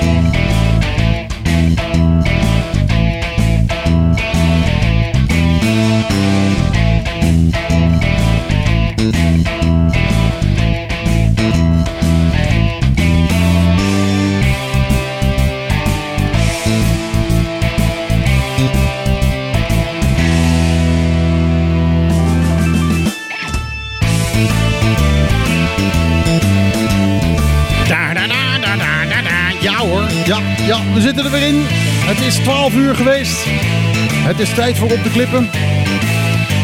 Bye. 12 uur geweest. Het is tijd voor Op de Klippen.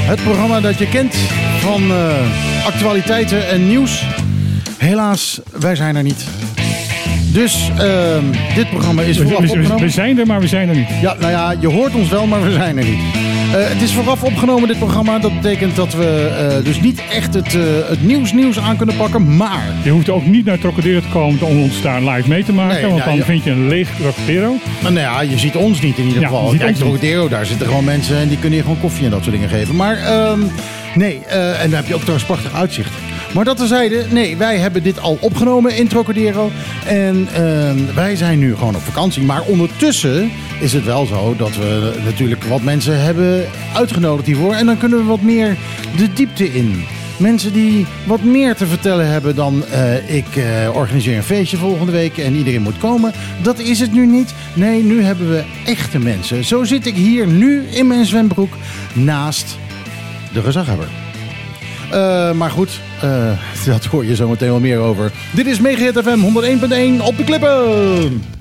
Het programma dat je kent van eh, actualiteiten en nieuws. Helaas, wij zijn er niet. Dus ehm, dit programma is vooraf we- we- opgenomen. zijn er, maar we zijn er niet. Ja, nou ja, je hoort ons wel, maar we zijn er niet. Eh, het is vooraf opgenomen, dit programma. Dat betekent dat we eh, dus niet echt het, eh, het nieuws nieuws aan kunnen pakken. Maar Je hoeft ook niet naar Trocadero te komen om ons daar live mee te maken. Nee, want ja, dan ja. vind je een leeg Trocadero. Nou ja, je ziet ons niet in ieder Ja, geval. Kijk. Trocadero, daar zitten gewoon mensen en die kunnen je gewoon koffie en dat soort dingen geven. Maar ehm, nee, en dan heb je ook trouwens prachtig uitzicht. Maar dat terzijde, nee, wij hebben dit al opgenomen in Trocadero. En ehm, wij zijn nu gewoon op vakantie. Maar ondertussen is het wel zo dat we natuurlijk wat mensen hebben uitgenodigd hiervoor. En dan kunnen we wat meer de diepte in. Mensen die wat meer te vertellen hebben dan eh, ik eh, organiseer een feestje volgende week en iedereen moet komen. Dat is het nu niet. Nee, nu hebben we echte mensen. Zo zit ik hier nu in mijn zwembroek naast de gezaghebber. Eh, maar goed, dat hoor je zo meteen wel meer over. Dit is Megahit FM 101.1 op de klippen.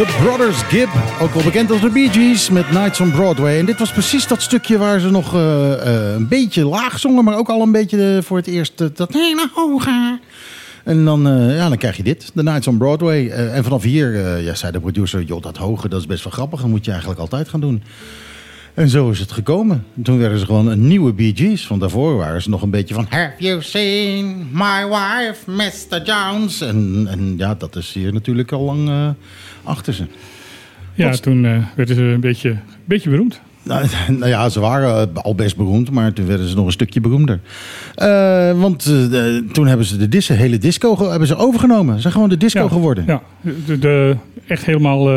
The Brothers Gibb, ook wel bekend als de Bee Gees, met Nights on Broadway. En dit was precies dat stukje waar ze nog eh, eh, een beetje laag zongen, maar ook al een beetje eh, voor het eerst dat hele hoge. En dan, ja, dan krijg je dit, The Nights on Broadway. En vanaf hier ja, zei de producer, joh, dat hoge, dat is best wel grappig. Dat moet je eigenlijk altijd gaan doen. En zo is het gekomen. Toen werden ze gewoon een nieuwe Bee Gees. Want daarvoor waren ze nog een beetje van... Have you seen my wife, Mr. Jones? En, en ja, dat is hier natuurlijk al lang achter ze. Ja, toen eh, werden ze een beetje, beetje beroemd. Nou, nou ja, ze waren eh, al best beroemd, maar toen werden ze nog een stukje beroemder. Eh, want toen hebben ze de dis hele disco hebben ze overgenomen. Ze zijn gewoon de disco Ja, geworden. Ja, de, de- echt helemaal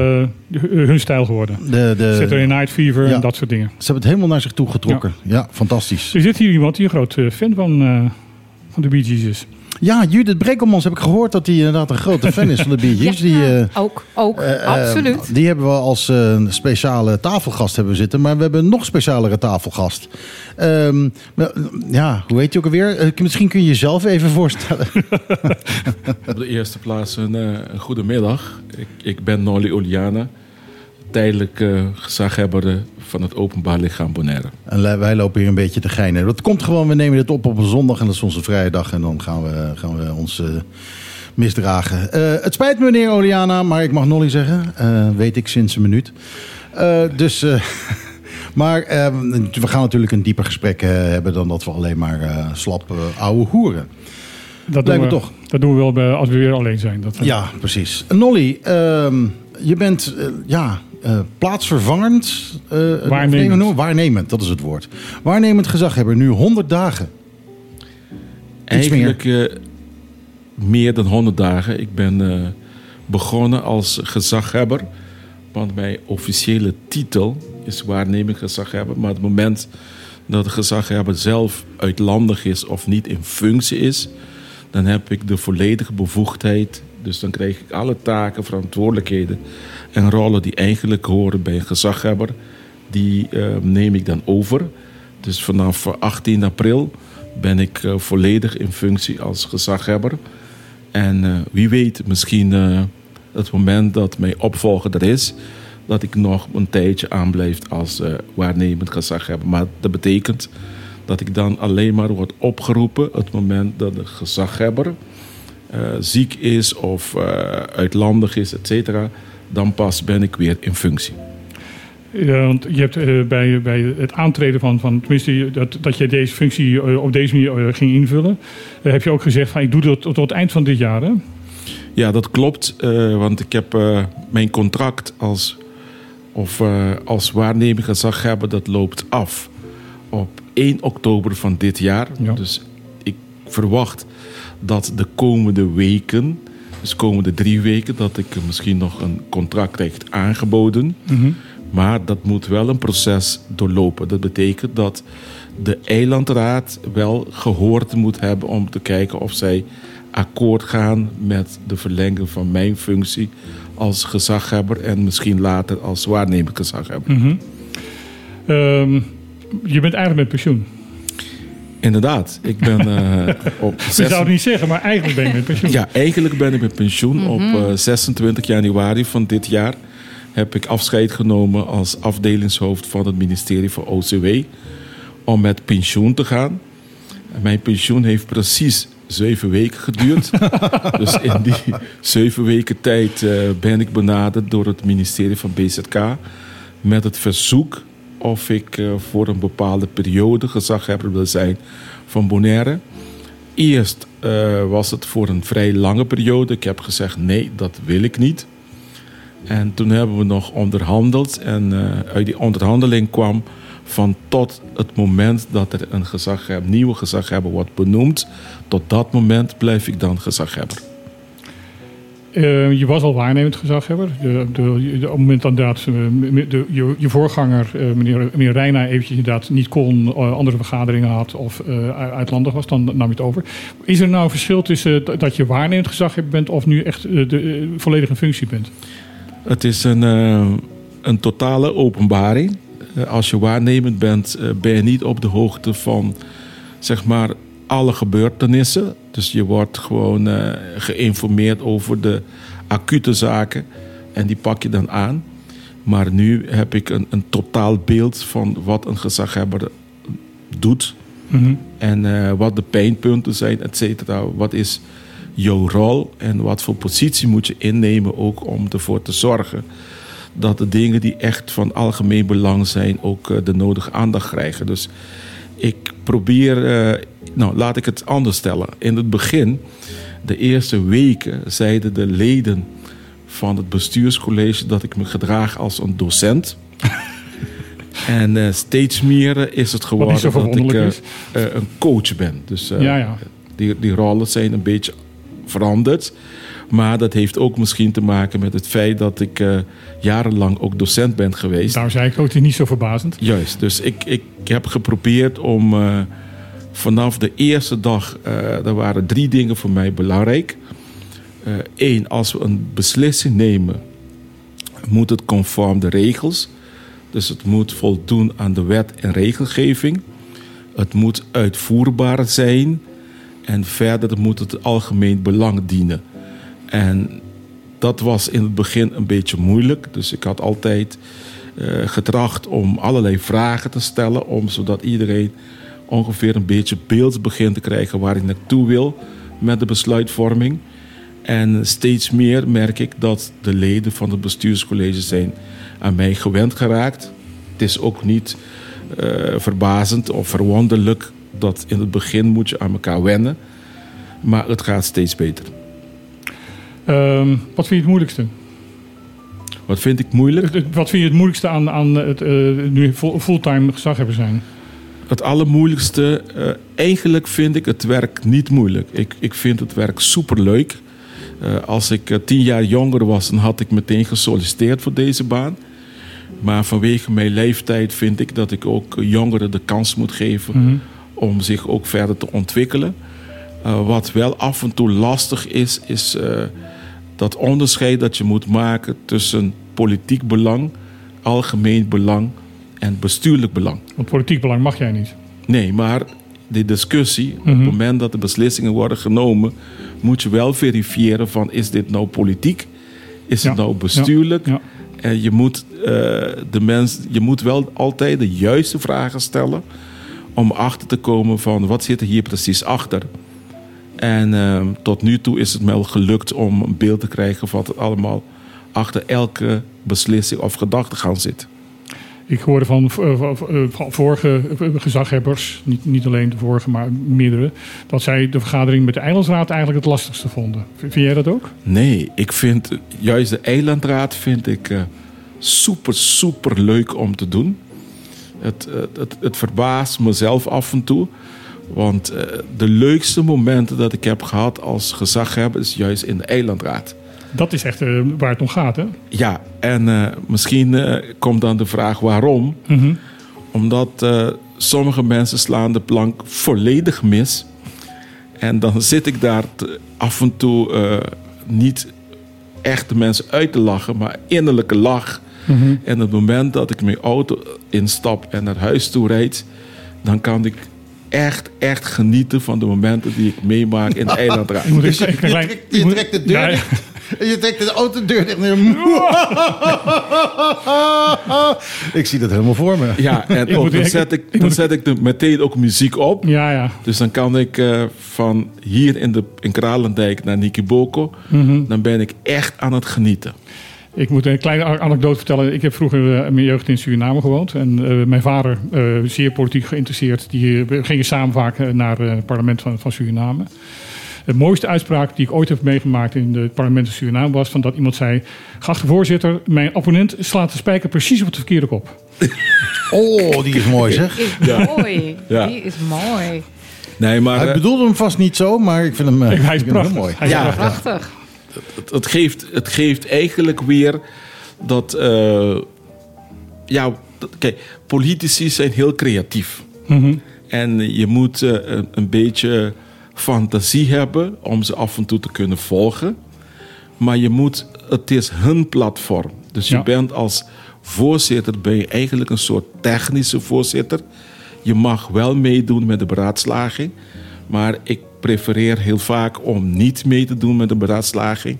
hun stijl geworden. De, de, Saturday Night Fever ja. en dat soort dingen. ze hebben het helemaal naar zich toe getrokken. Ja, fantastisch. Er zit hier iemand die een groot fan van, van de Bee Gees is. Ja, Judith Brekelmans heb ik gehoord dat hij inderdaad een grote fan is van de Bee Gees. Die, eh, ook, ook, eh, eh, absoluut. die hebben we als speciale tafelgast hebben zitten. Maar we hebben een nog specialere tafelgast. Ehm, maar, ja, hoe heet je ook alweer? Misschien kun je jezelf even voorstellen. Op de eerste plaats een, eh, een goede middag. Ik, ik ben Nolly Oliana, tijdelijk eh, gezaghebber van het openbaar lichaam Bonaire. En wij lopen hier een beetje te geinen. Dat komt gewoon, we nemen dit op op een zondag en dat is onze vrije dag. En dan gaan we, gaan we ons eh, misdragen. Eh, het spijt me, meneer Oliana, maar ik mag Nolly zeggen. Eh, weet ik sinds een minuut. Eh, dus, eh, maar eh, we gaan natuurlijk een dieper gesprek eh, hebben dan dat we alleen maar eh, slap eh, ouwe hoeren. Dat Lijkt doen me we, toch. Dat doen we wel bij, als we weer alleen zijn. Dat, Ja, precies. Nolly, ehm, je bent ja, eh, plaatsvervangend. eh, Waarnemend. waarnemend, dat is het woord. Waarnemend gezaghebber, nu 100 dagen. Eigenlijk meer. meer dan 100 dagen. Ik ben eh, begonnen als gezaghebber. Want mijn officiële titel is waarnemend gezaghebber. Maar op het moment dat de gezaghebber zelf uitlandig is of niet in functie is, dan heb ik de volledige bevoegdheid. Dus dan krijg ik alle taken, verantwoordelijkheden en rollen die eigenlijk horen bij een gezaghebber. Die eh, neem ik dan over. Dus vanaf eh, 18 april ben ik eh, volledig in functie als gezaghebber. En eh, wie weet, misschien eh, het moment dat mijn opvolger er is, dat ik nog een tijdje aanblijf als eh, waarnemend gezaghebber. Maar dat betekent dat ik dan alleen maar word opgeroepen op het moment dat de gezaghebber eh, ziek is of eh, uitlandig is, et cetera. Dan pas ben ik weer in functie. Ja, want je hebt eh, bij, bij het aantreden van, van tenminste, dat, dat je deze functie eh, op deze manier eh, ging invullen, heb je ook gezegd van ik doe dat tot, tot het eind van dit jaar. Hè? Ja, dat klopt. want ik heb mijn contract als, of, als waarnemend gezaghebber, dat loopt af op 1 oktober van dit jaar. Ja. Dus ik verwacht dat de komende weken, dus de komende drie weken, dat ik misschien nog een contract krijg aangeboden. Maar dat moet wel een proces doorlopen. Dat betekent dat de eilandraad wel gehoord moet hebben om te kijken of zij akkoord gaan met de verlenging van mijn functie als gezaghebber en misschien later als waarnemend gezaghebber. Ehm, je bent eigenlijk met pensioen. Inderdaad, ik ben eh, op Je zou het niet zeggen, maar eigenlijk ben je met pensioen. Ja, eigenlijk ben ik met pensioen. Op eh, 26 januari van dit jaar heb ik afscheid genomen als afdelingshoofd van het ministerie van OCW om met pensioen te gaan. En Mijn pensioen heeft precies zeven weken geduurd. dus in die zeven weken tijd eh, ben ik benaderd door het ministerie van BZK met het verzoek of ik eh, voor een bepaalde periode gezaghebber wil zijn van Bonaire. Eerst eh, was het voor een vrij lange periode. Ik heb gezegd nee, dat wil ik niet. En toen hebben we nog onderhandeld. En eh, uit die onderhandeling kwam van tot het moment dat er een nieuwe gezaghebber wordt benoemd. Tot dat moment blijf ik dan gezaghebber. Eh, je was al waarnemend gezaghebber. Op het moment dat eh, je, je voorganger, eh, meneer, meneer Reina, eventjes inderdaad niet kon, eh, andere vergaderingen had of uitlandig was, dan nam je het over. Is er nou een verschil tussen dat- je waarnemend gezaghebber bent of nu echt de, volledig in functie bent? Het is een, een totale openbaring. Als je waarnemend bent, ben je niet op de hoogte van zeg maar alle gebeurtenissen. Dus je wordt gewoon eh, geïnformeerd over de acute zaken en die pak je dan aan. Maar nu heb ik een, een totaal beeld van wat een gezaghebber doet. En eh, wat de pijnpunten zijn, et cetera. Wat is jouw rol en wat voor positie moet je innemen ook om ervoor te zorgen dat de dingen die echt van algemeen belang zijn ook eh, de nodige aandacht krijgen. Dus ik probeer, eh, nou laat ik het anders stellen. In het begin, de eerste weken, zeiden de leden van het bestuurscollege dat ik me gedraag als een docent. En eh, steeds meer is het geworden zo dat ik eh, een coach ben. Dus Ja, ja. Die, die rollen zijn een beetje veranderd. Maar dat heeft ook misschien te maken met het feit dat ik eh, jarenlang ook docent ben geweest. Daar zei ik ook, niet zo verbazend. Juist, dus ik, ik heb geprobeerd om eh, vanaf de eerste dag, eh er waren drie dingen voor mij belangrijk. Eén, als we een beslissing nemen, moet het conform de regels. Dus het moet voldoen aan de wet en regelgeving. Het moet uitvoerbaar zijn. En verder moet het algemeen belang dienen. En dat was in het begin een beetje moeilijk. Dus ik had altijd eh, getracht om allerlei vragen te stellen. Om, zodat iedereen ongeveer een beetje beeld begint te krijgen waar ik naartoe wil met de besluitvorming. En steeds meer merk ik dat de leden van het bestuurscollege zijn aan mij gewend geraakt. Het is ook niet eh, verbazend of verwonderlijk dat in het begin moet je aan elkaar wennen. Maar het gaat steeds beter. Ehm, wat vind je het moeilijkste? Wat vind ik moeilijk? Wat vind je het moeilijkste aan, aan het eh, nu full- fulltime gezaghebber zijn? Het allermoeilijkste, eh, eigenlijk vind ik het werk niet moeilijk. Ik, ik vind het werk superleuk. Eh als ik tien jaar jonger was, dan had ik meteen gesolliciteerd voor deze baan. Maar vanwege mijn leeftijd vind ik dat ik ook jongeren de kans moet geven om zich ook verder te ontwikkelen. Wat wel af en toe lastig is, is dat onderscheid dat je moet maken tussen politiek belang, algemeen belang en bestuurlijk belang. Want politiek belang mag jij niet. Nee, maar die discussie, op het moment dat de beslissingen worden genomen, moet je wel verifiëren van is dit nou politiek? Is Ja, het nou bestuurlijk? ja, En je moet, eh, de mens, je moet wel altijd de juiste vragen stellen om achter te komen van wat zit er hier precies achter. En ehm, tot nu toe is het me wel gelukt om een beeld te krijgen van wat er allemaal achter elke beslissing of gedachtegang zit. Ik hoorde van, eh, van- van vorige eh, gezaghebbers, niet, niet alleen de vorige, maar meerdere, dat zij de vergadering met de Eilandsraad eigenlijk het lastigste vonden. Vind jij dat ook? Nee, ik vind eh, juist de eilandraad vind ik eh, super, super leuk om te doen. Het, het, het, het verbaast mezelf af en toe. Want eh, de leukste momenten dat ik heb gehad als gezaghebber is juist in de eilandraad. Dat is echt eh, waar het om gaat, hè? Ja, en eh, misschien komt dan de vraag waarom. Mhm. Omdat sommige mensen slaan de plank volledig mis. En dan zit ik daar af en toe niet echt de mensen uit te lachen, maar innerlijke lach. En het moment dat ik mijn auto instap en naar huis toe rijd, dan kan ik echt, echt genieten van de momenten die ik meemaak in de eilandraad. Dus je, trekt, je trekt de deur Ja, ja. dicht. En je trekt de autodeur dicht. Ik zie dat helemaal voor me. Ja, en ook, dan zet ik, dan zet ik de, meteen ook muziek op. Ja, ja. Dus dan kan ik eh, van hier in, de, in Kralendijk naar Nikiboko, Mhm. dan ben ik echt aan het genieten. Ik moet een kleine anekdote vertellen. Ik heb vroeger eh, mijn jeugd in Suriname gewoond. En eh, mijn vader, eh, zeer politiek geïnteresseerd, die, we gingen samen vaak naar eh, het parlement van, van Suriname. De mooiste uitspraak die ik ooit heb meegemaakt in het parlement van Suriname was van dat iemand zei: Geachte voorzitter, mijn opponent slaat de spijker precies op het verkeerde kop. Oh, die is mooi zeg. Is mooi. Ja. Die is mooi. Nee, maar Hij bedoelde hem vast niet zo, maar ik vind hem, eh, Hij is ik vind hem prachtig. heel mooi. Hij is Ja. prachtig. Het, het, geeft, het geeft eigenlijk weer dat. eh, ja, kijk, politici zijn heel creatief. Mhm. En je moet eh, een, een beetje fantasie hebben om ze af en toe te kunnen volgen. Maar je moet, het is hun platform. Dus je bent als voorzitter ben je eigenlijk een soort technische voorzitter. Je mag wel meedoen met de beraadslaging. Maar ik prefereer heel vaak om niet mee te doen met de beraadslaging.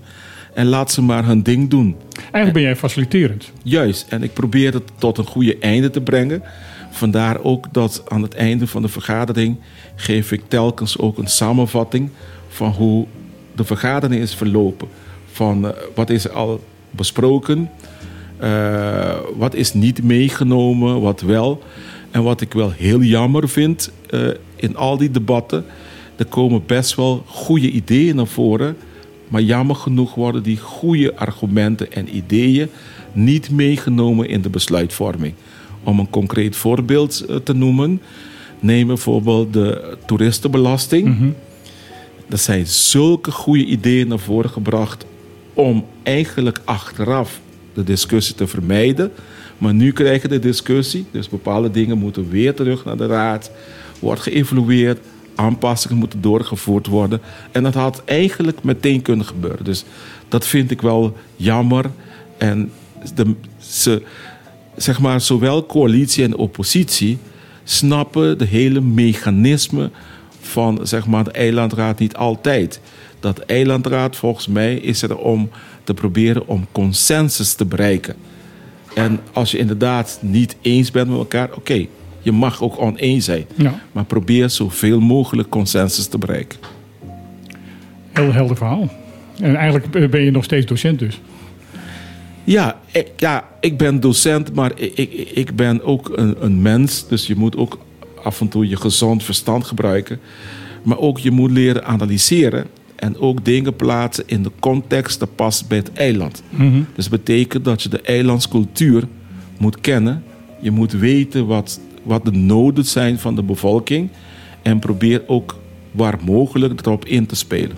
En laat ze maar hun ding doen. Eigenlijk ben jij faciliterend. Juist, en ik probeer het tot een goede einde te brengen. Vandaar ook dat aan het einde van de vergadering geef ik telkens ook een samenvatting van hoe de vergadering is verlopen. Van eh, wat is al besproken, eh, wat is niet meegenomen, wat wel. En wat ik wel heel jammer vind eh, in al die debatten, er komen best wel goede ideeën naar voren. Maar jammer genoeg worden die goede argumenten en ideeën niet meegenomen in de besluitvorming. Om een concreet voorbeeld eh, te noemen, neem bijvoorbeeld de toeristenbelasting. Er zijn zulke goede ideeën naar voren gebracht om eigenlijk achteraf de discussie te vermijden. Maar nu krijg je de discussie, dus bepaalde dingen moeten weer terug naar de raad, wordt geëvalueerd, aanpassingen moeten doorgevoerd worden. En dat had eigenlijk meteen kunnen gebeuren. Dus dat vind ik wel jammer. En de, ze, zeg maar, zowel coalitie en oppositie snappen de hele mechanisme van zeg maar, de eilandraad niet altijd. Dat eilandraad, volgens mij, is er om te proberen om consensus te bereiken. En als je inderdaad niet eens bent met elkaar, oké, je mag ook oneens zijn. Ja, Maar probeer zoveel mogelijk consensus te bereiken. heel helder verhaal. En eigenlijk eh, ben je nog steeds docent dus. Ja, ik, ja, ik ben docent, maar ik, ik, ik ben ook een, een mens. Dus je moet ook af en toe je gezond verstand gebruiken. Maar ook je moet leren analyseren. En ook dingen plaatsen in de context dat past bij het eiland. Dus dat betekent dat je de eilandscultuur moet kennen. Je moet weten wat, wat de noden zijn van de bevolking. En probeer ook waar mogelijk erop in te spelen.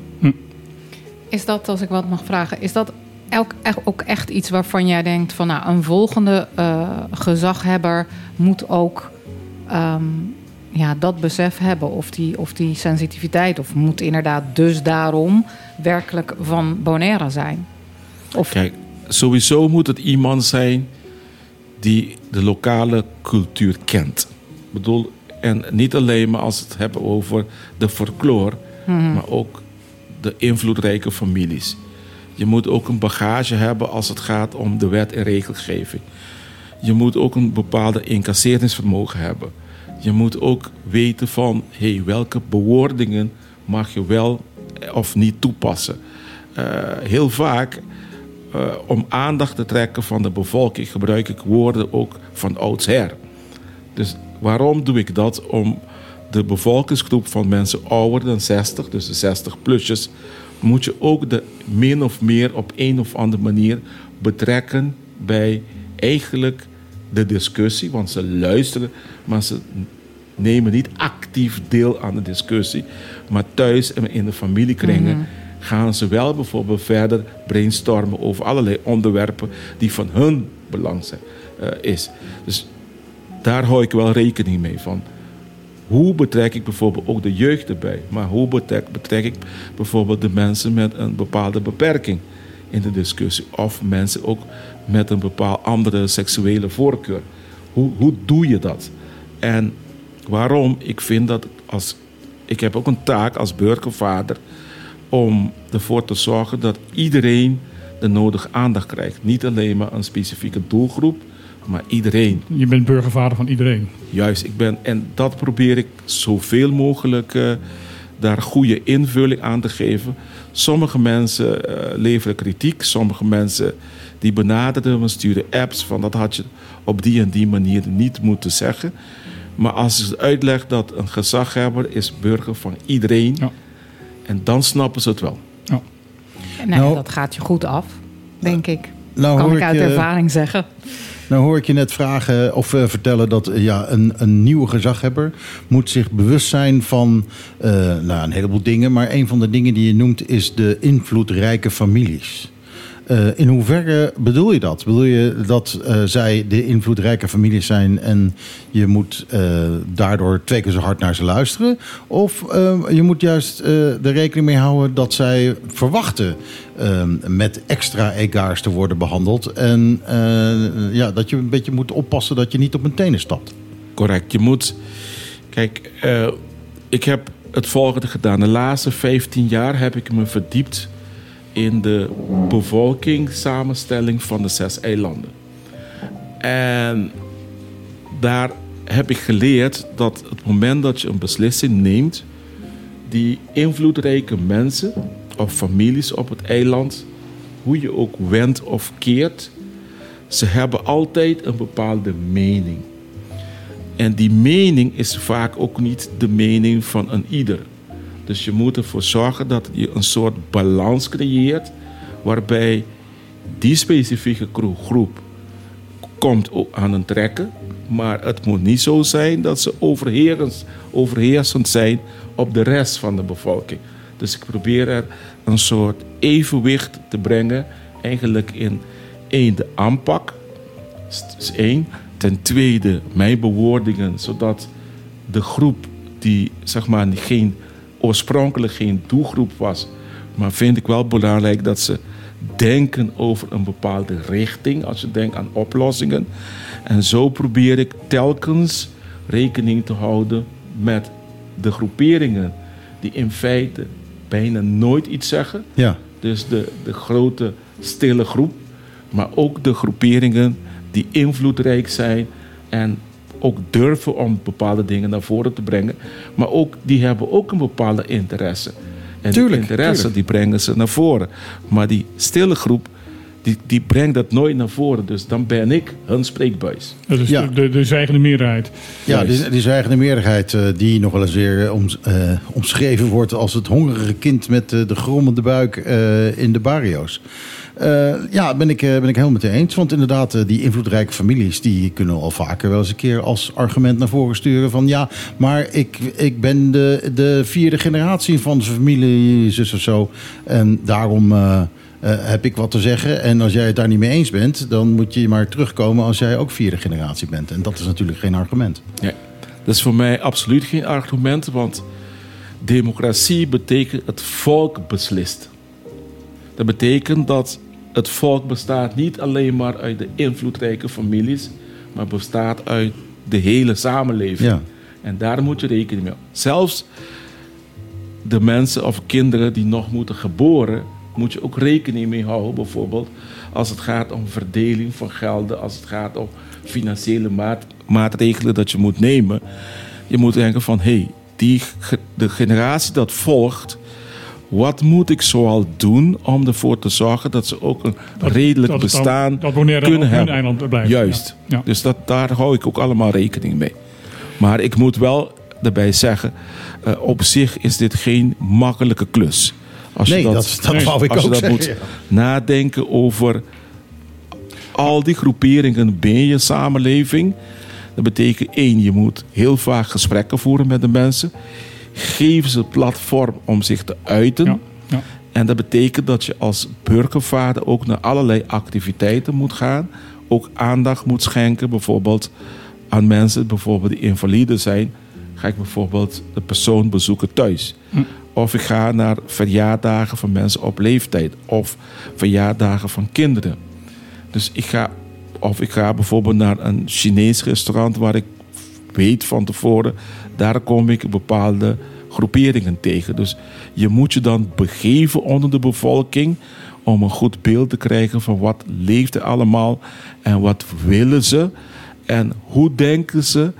Is dat, als ik wat mag vragen, is dat elk, echt- ook echt iets waarvan jij denkt van nou, een volgende eh, gezaghebber moet ook ehm, ja, dat besef hebben of die, of die sensitiviteit of moet inderdaad dus daarom werkelijk van Bonaire zijn? Of Kijk, sowieso moet het iemand zijn die de lokale cultuur kent. Ik bedoel, en niet alleen maar als we het hebben over de folklore, maar ook de invloedrijke families. Je moet ook een bagage hebben als het gaat om de wet en regelgeving. Je moet ook een bepaalde incasseringsvermogen hebben. Je moet ook weten van hey, welke bewoordingen mag je wel of niet toepassen. Uh, heel vaak, uh, om aandacht te trekken van de bevolking, gebruik ik woorden ook van oudsher. Dus waarom doe ik dat? Om de bevolkingsgroep van mensen ouder dan 60, dus de 60-plussers, moet je ook de min of meer op een of andere manier betrekken bij eigenlijk de discussie. Want ze luisteren, maar ze nemen niet actief deel aan de discussie. Maar thuis en in de familiekringen mm gaan ze wel bijvoorbeeld verder brainstormen over allerlei onderwerpen die van hun belang zijn, uh, is. Dus daar hou ik wel rekening mee van. Hoe betrek ik bijvoorbeeld ook de jeugd erbij? Maar hoe betrek, betrek ik bijvoorbeeld de mensen met een bepaalde beperking in de discussie? Of mensen ook met een bepaald andere seksuele voorkeur? Hoe, hoe doe je dat? En waarom? Ik vind dat als. Ik heb ook een taak als burgervader om ervoor te zorgen dat iedereen de nodige aandacht krijgt. Niet alleen maar een specifieke doelgroep, maar iedereen. Je bent burgervader van iedereen. Juist, ik ben. En dat probeer ik zoveel mogelijk uh, daar goede invulling aan te geven. Sommige mensen uh, leveren kritiek, sommige mensen die benaderen me, sturen apps van dat had je op die en die manier niet moeten zeggen. Maar als ik uitleg dat een gezaghebber is burger van iedereen, ja. En dan snappen ze het wel. Ja. Nee, nou, dat gaat je goed af, denk ik. Nou, kan ik uit ervaring zeggen. Nou hoor ik je net vragen of uh, vertellen dat uh, ja, een, een nieuwe gezaghebber moet zich bewust zijn van uh, nou, een heleboel dingen. Maar een van de dingen die je noemt is de invloedrijke families. Uh, in hoeverre bedoel je dat? Bedoel je dat uh, zij de invloedrijke families zijn en je moet uh, daardoor twee keer zo hard naar ze luisteren? Of je moet juist er rekening mee houden dat zij verwachten met extra egaars te worden behandeld? En ja, dat je een beetje moet oppassen dat je niet op hun tenen stapt. Correct. Je moet. Kijk, ik heb het volgende gedaan. De laatste 15 jaar heb ik me verdiept in de bevolkingssamenstelling van de zes eilanden. En daar heb ik geleerd dat het moment dat je een beslissing neemt, die invloedrijke mensen of families op het eiland, hoe je ook wendt of keert, ze hebben altijd een bepaalde mening. En die mening is vaak ook niet de mening van een ieder. Dus je moet ervoor zorgen dat je een soort balans creëert waarbij die specifieke groep komt aan het trekken. Maar het moet niet zo zijn dat ze overheersend, zijn op de rest van de bevolking. Dus ik probeer er een soort evenwicht te brengen. Eigenlijk in één, de aanpak. Is één. Ten tweede, mijn bewoordingen, zodat de groep die zeg maar geen oorspronkelijk geen doelgroep was. Maar vind ik wel belangrijk dat ze denken over een bepaalde richting als je denkt aan oplossingen. En zo probeer ik telkens rekening te houden met de groeperingen die in feite bijna nooit iets zeggen. Ja. Dus de, de grote stille groep, maar ook de groeperingen die invloedrijk zijn en ook durven om bepaalde dingen naar voren te brengen. Maar ook, die hebben ook een bepaalde interesse. En tuurlijk, die interesse die brengen ze naar voren. Maar die stille groep, die, die brengt dat nooit naar voren. Dus dan ben ik hun spreekbuis. Dat is ja. de, de, zwijgende meerderheid. Ja, die, die zwijgende meerderheid uh, die nog wel eens weer om, uh, omschreven wordt als het hongerige kind met uh, de grommende buik in de barrio's. Uh, ja, ben ik, ben ik helemaal met eens. Want inderdaad, die invloedrijke families... die kunnen al vaker wel eens een keer als argument naar voren sturen... van ja, maar ik, ik ben de, de vierde generatie van de familie, zus of zo. En daarom... Heb ik wat te zeggen. En als jij het daar niet mee eens bent, dan moet je maar terugkomen als jij ook vierde generatie bent. En dat is natuurlijk geen argument. Nee, dat is voor mij absoluut geen argument, want democratie betekent het volk beslist. Dat betekent dat het volk bestaat niet alleen maar uit de invloedrijke families, maar bestaat uit de hele samenleving. Ja. En daar moet je rekening mee houden. Zelfs de mensen of kinderen die nog moeten geboren moet je ook rekening mee houden. Bijvoorbeeld als het gaat om verdeling van gelden, als het gaat om financiële maat, maatregelen dat je moet nemen. Je moet denken van hé, hey, die de generatie dat volgt, wat moet ik zoal doen om ervoor te zorgen dat ze ook een redelijk dat het dan- bestaan dat kunnen op hun hebben? eiland blijft. Juist. Ja. Ja. Dus dat, daar hou ik ook allemaal rekening mee. Maar ik moet wel erbij zeggen, eh, op zich is dit geen makkelijke klus. Als Nee, je dat, dat nee, wou ik als je ook dat zeggen. moet nadenken over al die groeperingen binnen je samenleving. Dat betekent één, je moet heel vaak gesprekken voeren met de mensen. Geef ze platform om zich te uiten. Ja, ja. En dat betekent dat je als burgervader ook naar allerlei activiteiten moet gaan. Ook aandacht moet schenken, bijvoorbeeld aan mensen bijvoorbeeld die invalide zijn. Ga ik bijvoorbeeld de persoon bezoeken thuis. Of ik ga naar verjaardagen van mensen op leeftijd. Of verjaardagen van kinderen. Dus ik ga, of ik ga bijvoorbeeld naar een Chinees restaurant waar ik weet van tevoren, daar kom ik bepaalde groeperingen tegen. Dus je moet je dan begeven onder de bevolking om een goed beeld te krijgen van wat leeft er allemaal en wat willen ze en hoe denken ze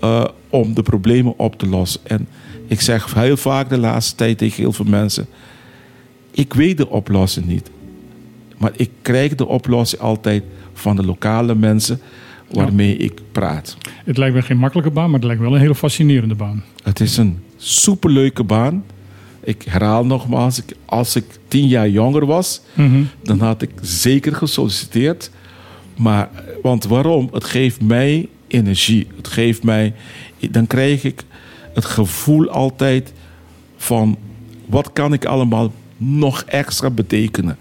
eh, om de problemen op te lossen. En ik zeg heel vaak de laatste tijd tegen heel veel mensen, ik weet de oplossing niet. Maar ik krijg de oplossing altijd van de lokale mensen waarmee ik praat. Het lijkt me geen makkelijke baan, maar het lijkt me wel een hele fascinerende baan. Het is een superleuke baan. Ik herhaal nogmaals, als ik tien jaar jonger was, Mhm. dan had ik zeker gesolliciteerd. Maar, want waarom? Het geeft mij energie. Het geeft mij, dan krijg ik het gevoel altijd van wat kan ik allemaal nog extra betekenen.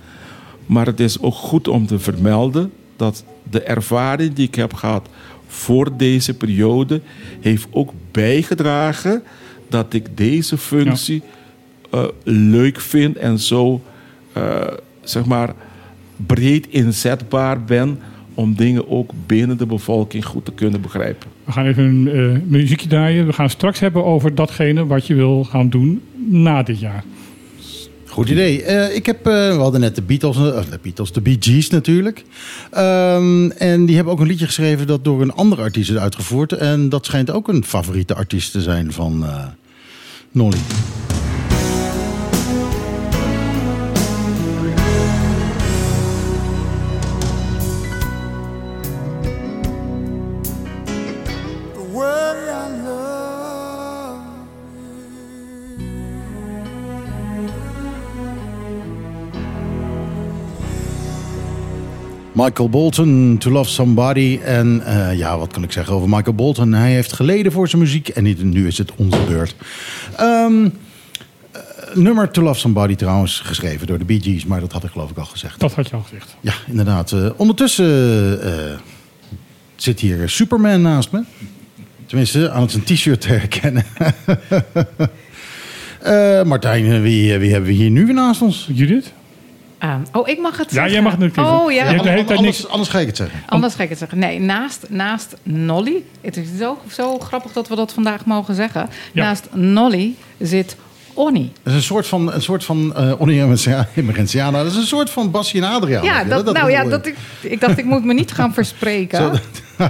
Maar het is ook goed om te vermelden dat de ervaring die ik heb gehad voor deze periode heeft ook bijgedragen dat ik deze functie eh, leuk vind en zo eh, zeg maar breed inzetbaar ben om dingen ook binnen de bevolking goed te kunnen begrijpen. We gaan even een eh, muziekje draaien. We gaan straks hebben over datgene wat je wil gaan doen na dit jaar. Goed idee. Eh, ik heb, eh, we hadden net de Beatles, eh, de Beatles, de Bee Gees natuurlijk. Ehm, en die hebben ook een liedje geschreven dat door een andere artiest is uitgevoerd. En dat schijnt ook een favoriete artiest te zijn van Nolly. Michael Bolton, To Love Somebody. En eh, ja, wat kan ik zeggen over Michael Bolton? Hij heeft geleden voor zijn muziek en nu is het onze beurt. Ehm, eh, nummer To Love Somebody trouwens, geschreven door de Bee Gees. Maar dat had ik geloof ik al gezegd. Dat had je al gezegd. Ja, inderdaad. Eh, ondertussen zit hier Superman naast me. Tenminste, aan het zijn t-shirt te herkennen. Martijn, wie, wie hebben we hier nu weer naast ons? Judith? Ehm, oh, ik mag het Ja, zeggen. jij mag het natuurlijk Oh ja, Je hebt de hele tijd anders, niks. anders ga ik het zeggen. Anders ga ik het zeggen. Nee, naast, naast Nolly. Het is zo, zo grappig dat we dat vandaag mogen zeggen. Ja. Naast Nolly zit Onnie. Dat is een soort van, een soort van uh, Oniemergentiana. Dat is een soort van Bassie en Adriaan. Ja, dat, nou ja, dat ik, ik dacht ik moet me niet gaan verspreken. Zo,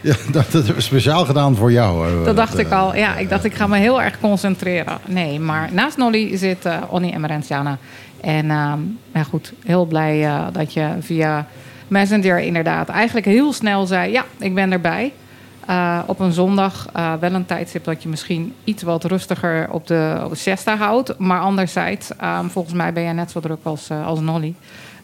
ja, dat, we speciaal gedaan voor jou. eh, Dat dacht eh, ik al. Ja, ik dacht ik ga me heel erg concentreren. Nee, maar naast Nolly zit uh, Onnie Emerenciana. En uh, ja, goed, heel blij uh, dat je via Messenger inderdaad eigenlijk heel snel zei... ja, ik ben erbij. Uh, op een zondag uh, wel een tijdstip dat je misschien iets wat rustiger op de, op de siesta houdt. Maar anderzijds, uh, volgens mij ben jij net zo druk als, uh, als Nolly.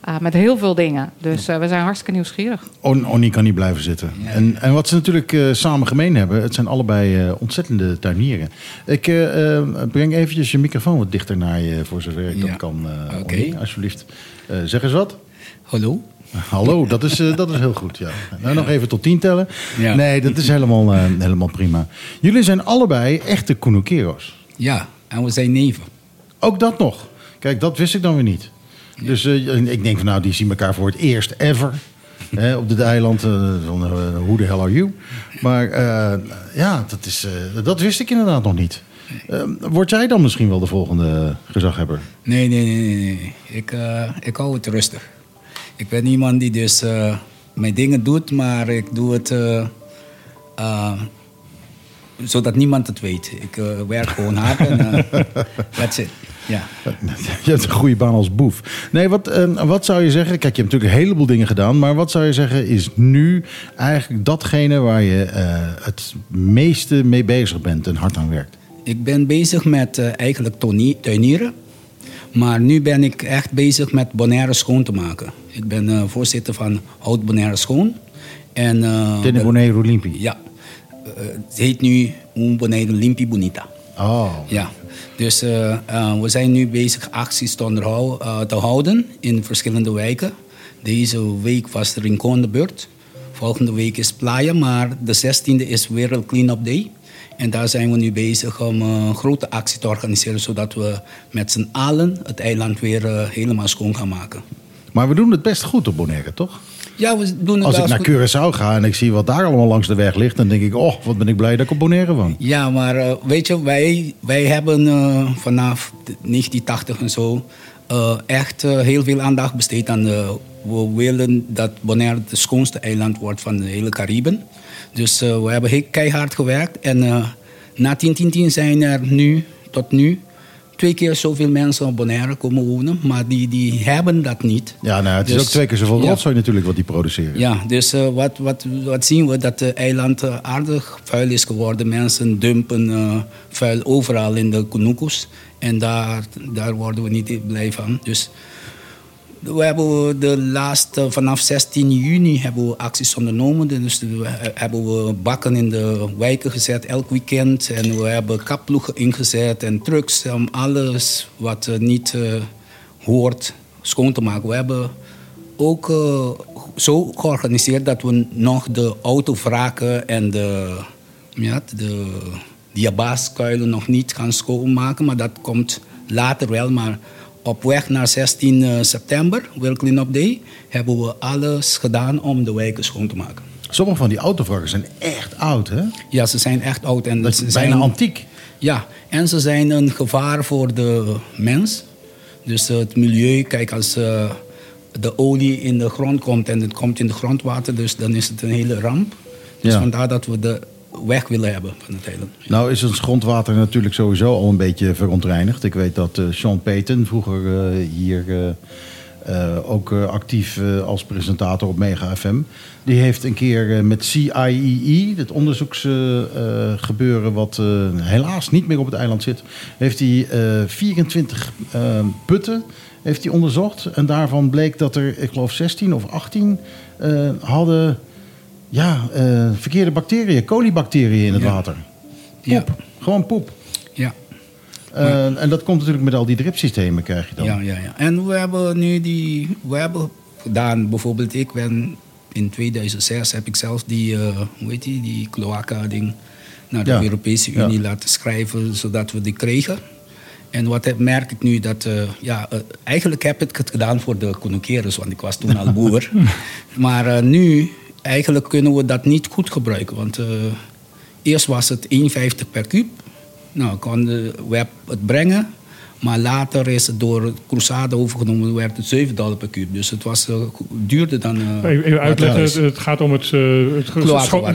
Uh, met heel veel dingen. Dus uh, we zijn hartstikke nieuwsgierig. On, Onnie kan niet blijven zitten. En, en wat ze natuurlijk uh, samen gemeen hebben, het zijn allebei uh, ontzettende tuinieren. Ik uh, breng eventjes je microfoon wat dichter naar je, voor zover ik ja. dat kan. Uh, okay. alsjeblieft. Uh, zeg eens wat. Hallo. Hallo, dat is, uh, dat is heel goed. Ja. Nou, nog even tot tien tellen. Ja. Nee, dat is helemaal, uh, helemaal prima. Jullie zijn allebei echte Kunokero's. Ja, en we zijn neven. Ook dat nog. Kijk, dat wist ik dan weer niet. Ja. Dus uh, ik denk van nou, die zien elkaar voor het eerst ever. hè, op dit eiland. Hoe de hell are you? Maar ja, dat, is, dat wist ik inderdaad nog niet. Ehm, word jij dan misschien wel de volgende gezaghebber? Nee, nee, nee, nee. nee. Ik, eh, ik hou het rustig. Ik ben iemand die dus eh, mijn dingen doet, maar ik doe het eh, eh, zodat niemand het weet. Ik werk gewoon hard en that's it. Ja. Je hebt een goede baan als boef. Nee, wat, wat zou je zeggen? Kijk, je hebt natuurlijk een heleboel dingen gedaan. Maar wat zou je zeggen is nu eigenlijk datgene waar je het meeste mee bezig bent en hard aan werkt? Ik ben bezig met eigenlijk tuinieren. Maar nu ben ik echt bezig met Bonaire schoon te maken. Ik ben eh, voorzitter van Hout Bonaire Schoon. En, Tenne Bonaire Olympi. Ja. Eh, het heet nu Un Bonaire Limpi Bonita. Oh, Ja. Dus we zijn nu bezig acties te, onderhou- te houden in verschillende wijken. Deze week was de Rincon de beurt. Volgende week is Playa, maar de 16e is Wereld Clean-up Day. En daar zijn we nu bezig om eh, een grote actie te organiseren... zodat we met z'n allen het eiland weer eh, helemaal schoon gaan maken. maar we doen het best goed op Bonaire, toch? Ja, we doen het Als ik naar goed. Curaçao ga en ik zie wat daar allemaal langs de weg ligt... dan denk ik, oh, wat ben ik blij dat ik op Bonaire woon. Ja, maar eh, weet je, wij, wij hebben eh, vanaf de 1980 en zo echt heel veel aandacht besteed aan. we willen dat Bonaire het schoonste eiland wordt van de hele Cariben. Dus eh, we hebben heel keihard gewerkt. En eh, na 10-10-10 zijn er nu, tot nu, twee keer zoveel mensen op Bonaire komen wonen. Maar die, die hebben dat niet. Ja, nou, het is Dus- ook twee keer zoveel Ja. rotzooi natuurlijk wat die produceren. Ja, dus eh, wat, wat, wat zien we? Dat het eiland aardig vuil is geworden. Mensen dumpen vuil overal in de Kunukus. En daar, daar worden we niet blij van. Dus we hebben de laatste, vanaf 16 juni hebben we acties ondernomen. Dus we hebben we bakken in de wijken gezet elk weekend. En we hebben kapploegen ingezet en trucks om alles wat eh, niet eh, hoort schoon te maken. We hebben ook eh, zo georganiseerd dat we nog de autovraken en de, ja, de diabaskuilen nog niet gaan schoonmaken. Maar dat komt later wel. Maar op weg naar 16 eh, september, World Clean-up Day, hebben we alles gedaan om de wijken schoon te maken. Sommige van die autovrakken zijn echt oud, hè? Ja, ze zijn echt oud. En Dat ze is zijn bijna antiek. Ja, en ze zijn een gevaar voor de mens. Dus het milieu, kijk, als eh, de olie in de grond komt en het komt in het grondwater, dus dan is het een hele ramp. Dus Ja. vandaar dat we de weg willen hebben van het eiland. Nou is ons grondwater natuurlijk sowieso al een beetje verontreinigd. Ik weet dat eh, Sean Payton, vroeger eh, hier eh, ook actief als presentator op Mega FM... die heeft een keer met CIEE, het onderzoeksgebeuren... wat helaas niet meer op het eiland zit... heeft hij eh 24 eh, putten heeft hij onderzocht. En daarvan bleek dat er, ik geloof 16 of 18 eh, hadden... Ja, eh, verkeerde bacteriën, colibacteriën in het Ja. water. Ja, Poep. Gewoon poep. ja, Eh, en dat komt natuurlijk met al die dripsystemen krijg je dan. ja, ja, ja. En we hebben nu die, we hebben gedaan, bijvoorbeeld ik ben in 2006 heb ik zelf die, eh, hoe heet die, die cloaca-ding naar de Ja. Europese Ja. Unie laten schrijven, zodat we die kregen. En wat heb- merk ik nu dat, ja, eigenlijk heb ik het gedaan voor de Konokeres, want ik was toen al boer. maar nu, eigenlijk kunnen we dat niet goed gebruiken, want eh, eerst was het 1,50 per kuub. Nou, kon de het brengen, maar later is het door Cruzade overgenomen, werd het 7 dollar per kuub. Dus het was eh, duurder dan. eh, Even, uitleggen, het, het gaat om het, eh, het,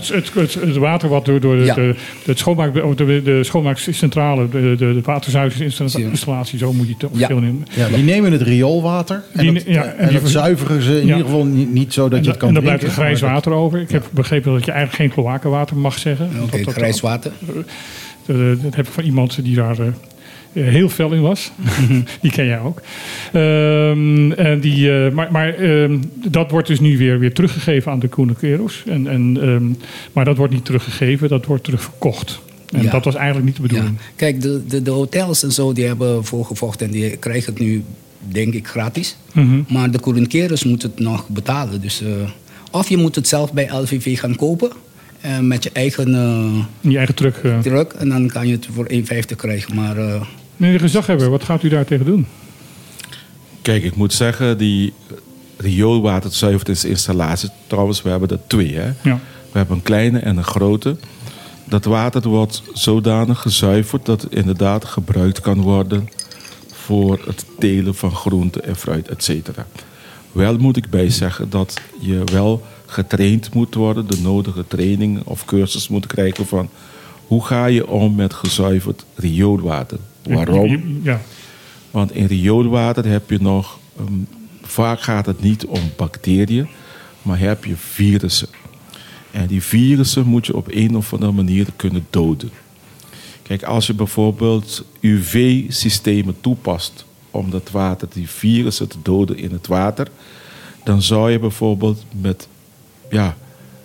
het, het, het, water wat door, door de, Ja. de, het schoonmaak, de, de schoonmaakcentrale, de, de, de waterzuiveringsinstallatie, zo moet je het Ja. Ja, die nemen het rioolwater en, Die dat, ja, en en die dat ver- zuiveren ze in Ja. ieder geval niet, niet zo dat En, je het kan en dan blijft er drinken, grijs water over. Ik heb begrepen dat je eigenlijk geen kloakenwater mag zeggen. Oké, grijs water. Dat, dat heb ik van iemand die daar eh, heel fel in was. die ken jij ook. Ehm, en die, eh, maar maar ehm, dat wordt dus nu weer, weer teruggegeven aan de Koenikeros. En, en, ehm, maar dat wordt niet teruggegeven, dat wordt terugverkocht. En Ja. dat was eigenlijk niet de Ja. bedoeling. Kijk, de, de, de hotels en zo die hebben voorgevochten en die krijgen het nu, denk ik, gratis. Mhm. Maar de couranteurs moeten het nog betalen. Dus, eh, of je moet het zelf bij LVV gaan kopen eh, met je eigen eh Je eigen truck. eh. druk en dan kan je het voor 1,50 krijgen. Maar eh, Meneer de gezaghebber, wat gaat u daar tegen doen? Kijk, ik moet zeggen, die rioolwaterzuiveringsinstallatie, trouwens, we hebben er twee. Hè? Ja. We hebben een kleine en een grote. Dat water wordt zodanig gezuiverd dat het inderdaad gebruikt kan worden voor het telen van groenten en fruit, et cetera. Wel moet ik bij zeggen dat je wel getraind moet worden, de nodige training of cursus moet krijgen van hoe ga je om met gezuiverd rioolwater. Waarom? Ja. Want in rioolwater heb je nog, ehm, vaak gaat het niet om bacteriën, maar heb je virussen. En die virussen moet je op een of andere manier kunnen doden. Kijk, als je bijvoorbeeld UV-systemen toepast om dat water, die virussen te doden in het water, dan zou je bijvoorbeeld met ja,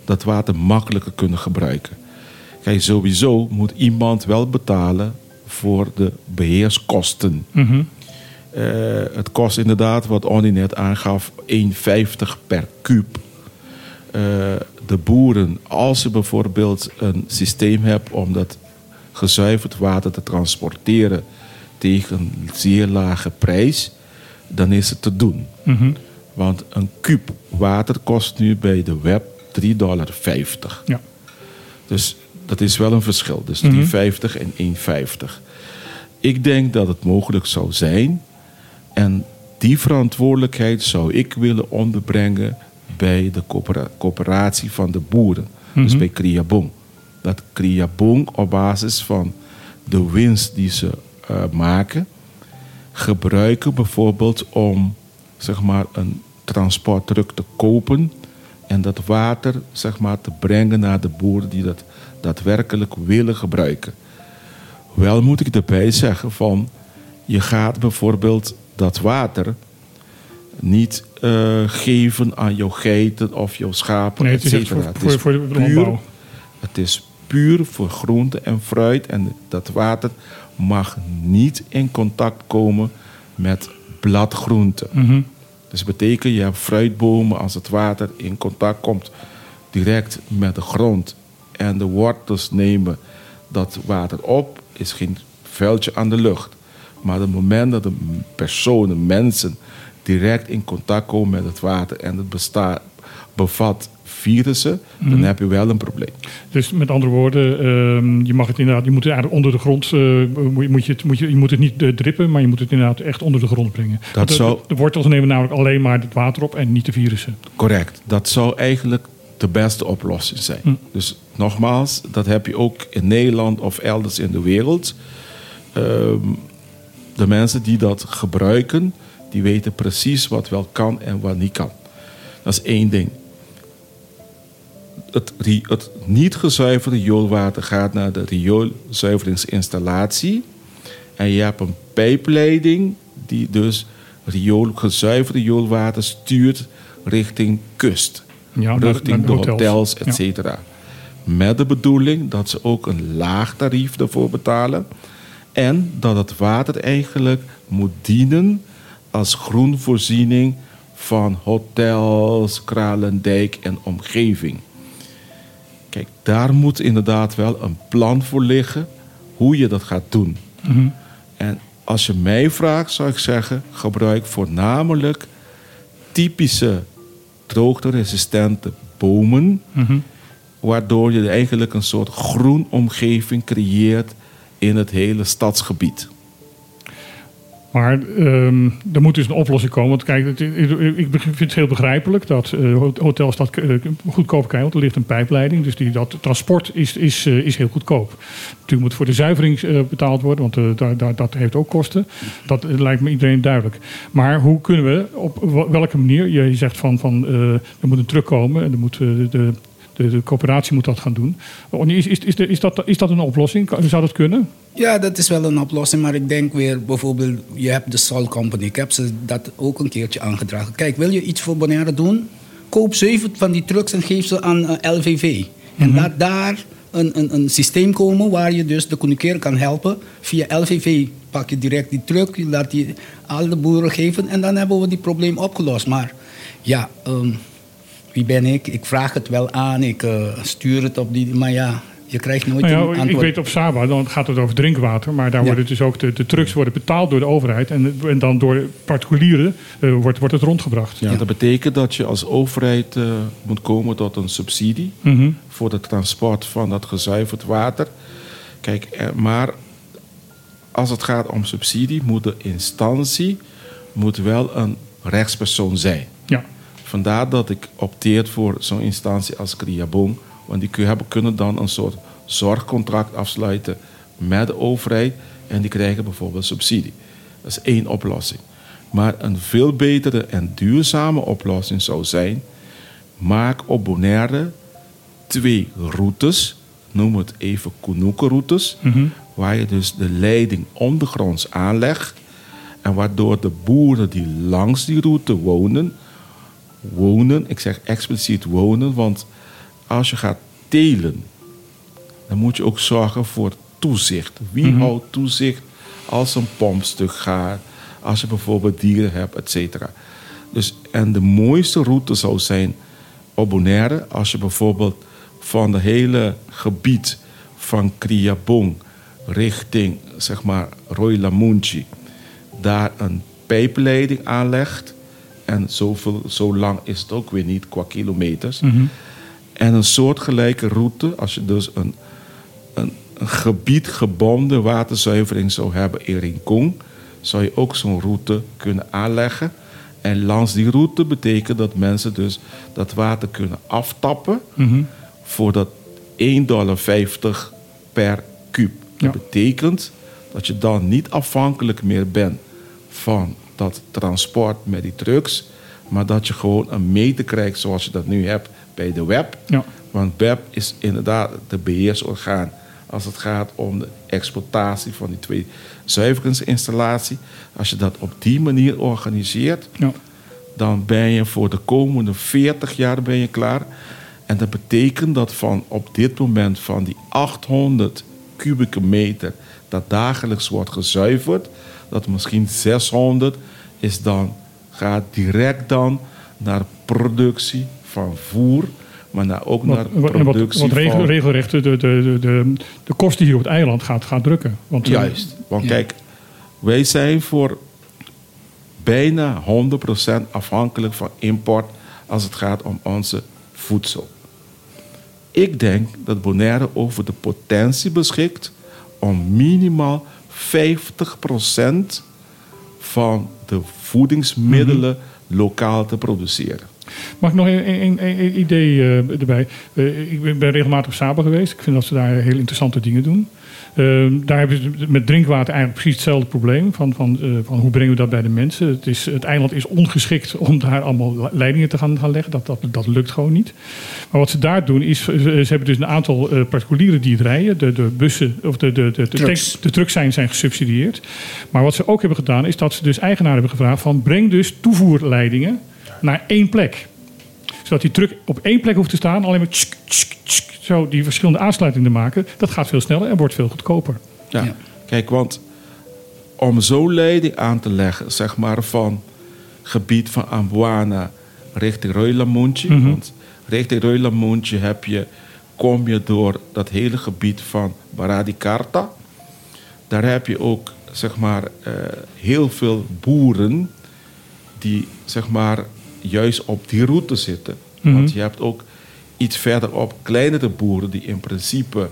dat water makkelijker kunnen gebruiken. Kijk, sowieso moet iemand wel betalen voor de beheerskosten. Mhm. Eh, het kost inderdaad, wat Onnie net aangaf, 1,50 per kuub. Eh, de boeren, als je bijvoorbeeld een systeem hebt om dat gezuiverd water te transporteren tegen een zeer lage prijs, dan is het te doen. Mhm. Want een kuub water kost nu bij de web 3,50 dollar. Ja. Dus dat is wel een verschil. Dus Mhm. 3,50 en 1,50. Ik denk dat het mogelijk zou zijn. En die verantwoordelijkheid zou ik willen onderbrengen bij de coöpera- coöperatie van de boeren. Dus Mhm. bij Kriabong. Dat Kriabong op basis van de winst die ze eh, maken, gebruiken bijvoorbeeld om zeg maar, een transportdruk te kopen en dat water zeg maar, te brengen naar de boeren die dat daadwerkelijk willen gebruiken. Wel moet ik erbij zeggen van je gaat bijvoorbeeld dat water niet eh, geven aan jouw geiten of jouw schapen, Nee, et het is voor, voor, voor de puur het is puur voor groente en fruit. En dat water mag niet in contact komen met bladgroenten. Mhm. Dus dat betekent, je hebt fruitbomen als het water in contact komt direct met de grond. En de wortels nemen dat water op, is geen vuiltje aan de lucht. Maar op het moment dat de personen, mensen, direct in contact komen met het water en het bestaat, bevat virussen, dan heb je wel een probleem. Dus met andere woorden, ehm, je mag het inderdaad, je moet het eigenlijk onder de grond, eh, moet, je- moet je, het, moet je, je moet het niet eh, drippen, maar je moet het inderdaad echt onder de grond brengen. De, zou- de, de wortels nemen namelijk alleen maar het water op en niet de virussen. Correct. Dat zou eigenlijk de beste oplossing zijn. Hm. Dus nogmaals, dat heb je ook in Nederland of elders in de wereld. Ehm, de mensen die dat gebruiken, die weten precies wat wel kan en wat niet kan. Dat is één ding. Het, het niet gezuiverde rioolwater gaat naar de rioolzuiveringsinstallatie. En je hebt een pijpleiding die dus riool, gezuiverde rioolwater stuurt richting kust. Ja, richting naar de hotels. hotels, et Ja. cetera. Met de bedoeling dat ze ook een laag tarief ervoor betalen. En dat het water eigenlijk moet dienen als groenvoorziening van hotels, Kralendijk en omgeving. Kijk, daar moet inderdaad wel een plan voor liggen hoe je dat gaat doen. Mhm. En als je mij vraagt, zou ik zeggen: gebruik voornamelijk typische droogteresistente bomen, Mhm. waardoor je eigenlijk een soort groen omgeving creëert in het hele stadsgebied. Maar ehm, er moet dus een oplossing komen. Want kijk, het- ik vind het heel begrijpelijk dat eh, hotels dat eh, goedkoop krijgen. Want er ligt een pijpleiding. Dus die, dat transport is, is, eh, is heel goedkoop. Natuurlijk moet voor de zuivering betaald worden. Want daar, dat heeft ook kosten. Dat lijkt me iedereen duidelijk. Maar hoe kunnen we, op welke manier... Je zegt van, van er moet een terugkomen. En er moet, de, de, de coöperatie moet dat gaan doen. Is, is, is, is, dat, is dat een oplossing? Zou dat kunnen? Ja, dat is wel een oplossing, maar ik denk weer bijvoorbeeld, je hebt de Sol Company. Ik heb ze dat ook een keertje aangedragen. Kijk, wil je iets voor Bonaire doen? Koop zeven van die trucks en geef ze aan eh, LVV. En laat daar een, een, een systeem komen waar je dus de communicator kan helpen. Via LVV pak je direct die truck, je laat die alle de boeren geven en dan hebben we die probleem opgelost. Maar ja, ehm, wie ben ik? Ik vraag het wel aan, ik eh, stuur het op die, maar ja, Je krijgt nooit Nou ja, een ik antwoord. weet op Saba, dan gaat het over drinkwater. Maar daar Ja. worden dus ook de, de trucks worden betaald door de overheid. En, en dan door particulieren eh, wordt, wordt het rondgebracht. Ja, dat betekent dat je als overheid eh, moet komen tot een subsidie Mhm. voor het transport van dat gezuiverd water. Kijk, maar als het gaat om subsidie, moet de instantie moet wel een rechtspersoon zijn. Vandaar dat ik opteer voor zo'n instantie als Kriabong. Want die hebben, kunnen dan een soort zorgcontract afsluiten met de overheid. En die krijgen bijvoorbeeld subsidie. Dat is één oplossing. Maar een veel betere en duurzame oplossing zou zijn... maak op Bonaire twee routes. Noem het even Kunuke-routes. Waar je dus de leiding ondergronds aanlegt. En waardoor de boeren die langs die route wonen wonen. Ik zeg expliciet wonen, want als je gaat telen, dan moet je ook zorgen voor toezicht. Wie houdt toezicht als een pompstuk gaat, als je bijvoorbeeld dieren hebt, et cetera. Dus, en de mooiste route zou zijn op Bonaire, als je bijvoorbeeld van het hele gebied van Kriabong richting zeg maar Roy Lamunchi daar een pijpleiding aanlegt. En zoveel, zo lang is het ook weer niet qua kilometers. En een soortgelijke route, als je dus een, een, een gebiedgebonden waterzuivering zou hebben in Rincon, zou je ook zo'n route kunnen aanleggen. En langs die route betekent dat mensen dus dat water kunnen aftappen voor dat 1,50 dollar per kuub. Ja. Dat betekent dat je dan niet afhankelijk meer bent van dat transport met die trucks, maar dat je gewoon een meter krijgt zoals je dat nu hebt bij de web. Ja. Want web is inderdaad de beheersorgaan als het gaat om de exploitatie van die twee zuiveringsinstallaties. Als je dat op die manier organiseert, Ja. dan ben je voor de komende 40 jaar ben je klaar. En dat betekent dat van op dit moment van die 800 kubieke meter dat dagelijks wordt gezuiverd, dat misschien 600 is dan, gaat direct dan naar productie van voer, maar naar, ook naar wat, en wat, productie wat regel, van... regelrecht de, de, de, de, de kosten hier op het eiland gaat, gaat drukken. Want, eh, Juist. Want Ja. kijk, wij zijn voor bijna 100% afhankelijk van import als het gaat om onze voedsel. Ik denk dat Bonaire over de potentie beschikt om minimaal 50% van de voedingsmiddelen lokaal te produceren. Mag ik nog een, een, een- een idee eh, erbij? Eh, ik ben ben regelmatig op Saba geweest. Ik vind dat ze daar heel interessante dingen doen. Eh, daar hebben ze met drinkwater eigenlijk precies hetzelfde probleem. Van, van, eh, van hoe brengen we dat bij de mensen? Het, is, het eiland is ongeschikt om daar allemaal leidingen te gaan, gaan leggen. Dat, dat, dat lukt gewoon niet. Maar wat ze daar doen is, ze, ze hebben dus een aantal eh, particulieren die het rijden. De, de bussen of de, de, de, de, Trucks. de trucks zijn, zijn gesubsidieerd. Maar wat ze ook hebben gedaan is dat ze dus eigenaren hebben gevraagd van breng dus toevoerleidingen naar één plek. Zodat die truck op één plek hoeft te staan, alleen maar tsk, tsk, tsk, zo die verschillende aansluitingen te maken. Dat gaat veel sneller en wordt veel goedkoper. Ja. Ja. Kijk, want om zo'n leiding aan te leggen, zeg maar van gebied van Ambuana richting Roylamuntje. Mhm. Want richting Roylamuntje heb je, kom je door dat hele gebied van Baradicarta. Daar heb je ook zeg maar, eh, heel veel boeren die zeg maar, juist op die route zitten. Mhm. Want je hebt ook iets verderop kleinere boeren die in principe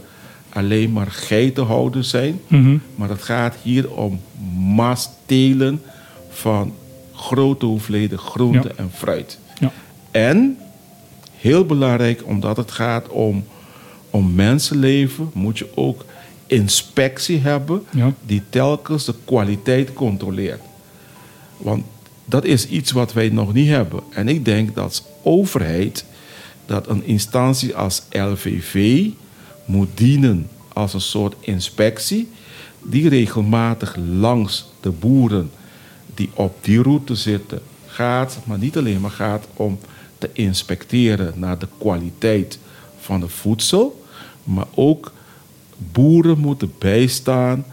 alleen maar geitenhouders zijn. Mhm. Maar het gaat hier om masstelen van grote hoeveelheden groente Ja. en fruit. Ja. En, heel belangrijk, omdat het gaat om, om mensenleven, moet je ook inspectie hebben Ja. die telkens de kwaliteit controleert. Want dat is iets wat wij nog niet hebben. En ik denk dat als overheid, dat een instantie als LVV moet dienen als een soort inspectie, die regelmatig langs de boeren die op die route zitten gaat, maar niet alleen maar gaat om te inspecteren naar de kwaliteit van het voedsel, maar ook boeren moeten bijstaan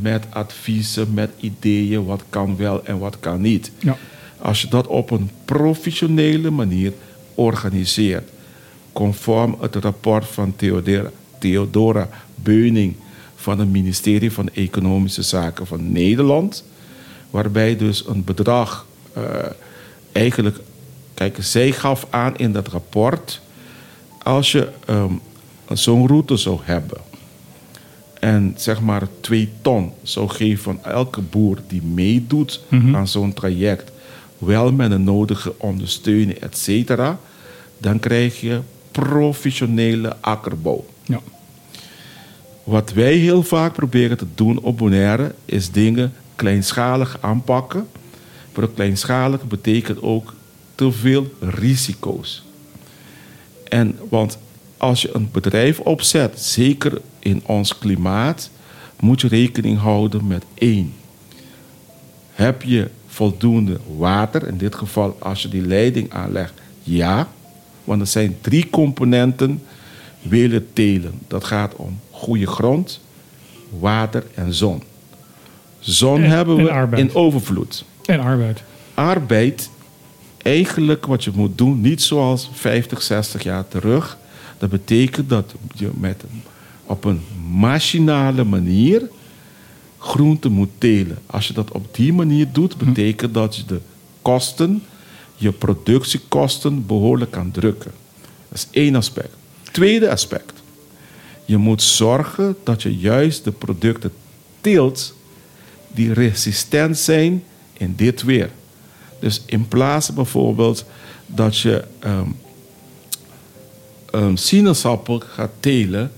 met adviezen, met ideeën, wat kan wel en wat kan niet. Ja. Als je dat op een professionele manier organiseert, conform het rapport van Theodora Beuning van het ministerie van Economische Zaken van Nederland. Waarbij dus een bedrag eh, eigenlijk, kijk, zij gaf aan in dat rapport, als je ehm, zo'n route zou hebben en zeg maar twee ton zou geven van elke boer die meedoet aan zo'n traject, wel met de nodige ondersteuning, et cetera, dan krijg je professionele akkerbouw. Ja. Wat wij heel vaak proberen te doen op Bonaire is dingen kleinschalig aanpakken. Maar kleinschalig betekent ook te veel risico's. En want als je een bedrijf opzet, zeker in ons klimaat, moet je rekening houden met één. Heb je voldoende water? In dit geval, als je die leiding aanlegt, ja. Want er zijn drie componenten willen telen. Dat gaat om goede grond, water en zon. Zon En- hebben en we in overvloed. En arbeid. Arbeid, eigenlijk wat je moet doen, niet zoals 50, 60 jaar terug. Dat betekent dat je met, op een machinale manier groenten moet telen. Als je dat op die manier doet, betekent dat je de kosten, je productiekosten behoorlijk kan drukken. Dat is één aspect. Tweede aspect. Je moet zorgen dat je juist de producten teelt die resistent zijn in dit weer. Dus in plaats bijvoorbeeld dat je ehm een sinaasappel gaat telen,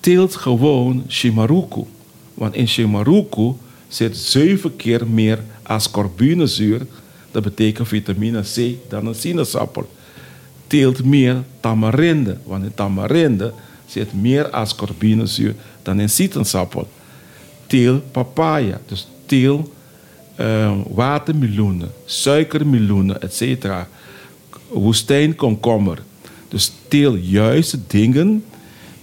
teelt gewoon Shimaruku. Want in Shimaruku zit zeven keer meer ascorbinezuur, dat betekent vitamine C, dan een sinaasappel. Teelt meer tamarinde, want in tamarinde zit meer ascorbinezuur dan in sinaasappel. Teel papaya, dus teel eh, watermeloenen, suikermeloenen, etc. Woestijnkomkommer. Dus teel juist dingen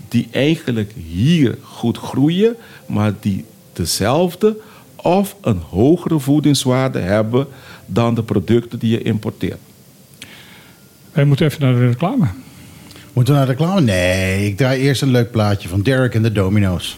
die eigenlijk hier goed groeien, maar die dezelfde of een hogere voedingswaarde hebben dan de producten die je importeert. Wij moeten even naar de reclame. Moeten we naar de reclame? Nee, ik draai eerst een leuk plaatje van Derek en de Domino's.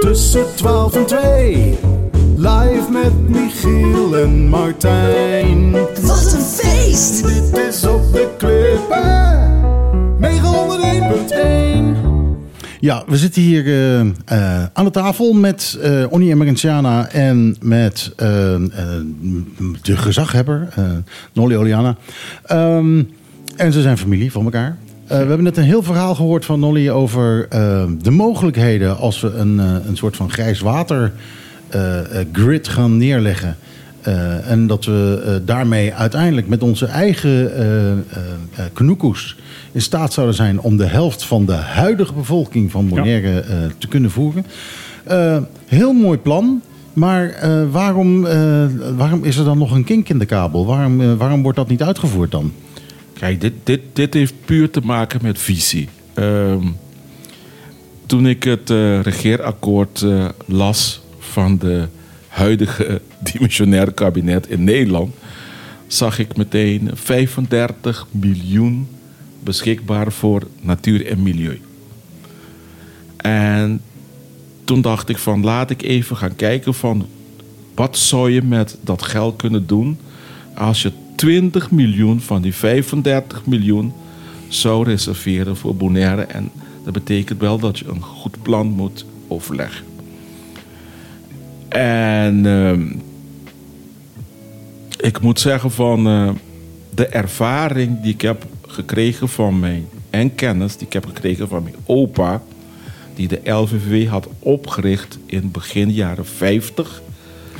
Tussen 12 en 2. met Michiel en Martijn. Wat een feest! Dit is op de klippen. 901.1. Ja, we zitten hier eh, eh, aan de tafel met eh Onnie en Marinciana en met eh, eh, de gezaghebber, eh Nolly Oliana. Ehm, en ze zijn familie van elkaar. Eh, we hebben net een heel verhaal gehoord van Nolly over eh, de mogelijkheden als we een, eh, een soort van grijs water grid gaan neerleggen. En dat we daarmee uiteindelijk met onze eigen knoekoes in staat zouden zijn om de helft van de huidige bevolking van Bonaire te kunnen voeren. Heel mooi plan. Maar waarom, waarom is er dan nog een kink in de kabel? Waarom, waarom wordt dat niet uitgevoerd dan? Dit, dit, dit heeft puur te maken met visie. Ehm, toen ik het eh, regeerakkoord eh, las van de huidige dimensionaire kabinet in Nederland, zag ik meteen 35 miljoen beschikbaar voor natuur en milieu. En toen dacht ik van laat ik even gaan kijken van wat zou je met dat geld kunnen doen als je 20 miljoen van die 35 miljoen zou reserveren voor Bonaire. En dat betekent wel dat je een goed plan moet overleggen. En ehm, ik moet zeggen van eh, de ervaring die ik heb gekregen van mijn en kennis die ik heb gekregen van mijn opa, die de LVV had opgericht in begin jaren 50.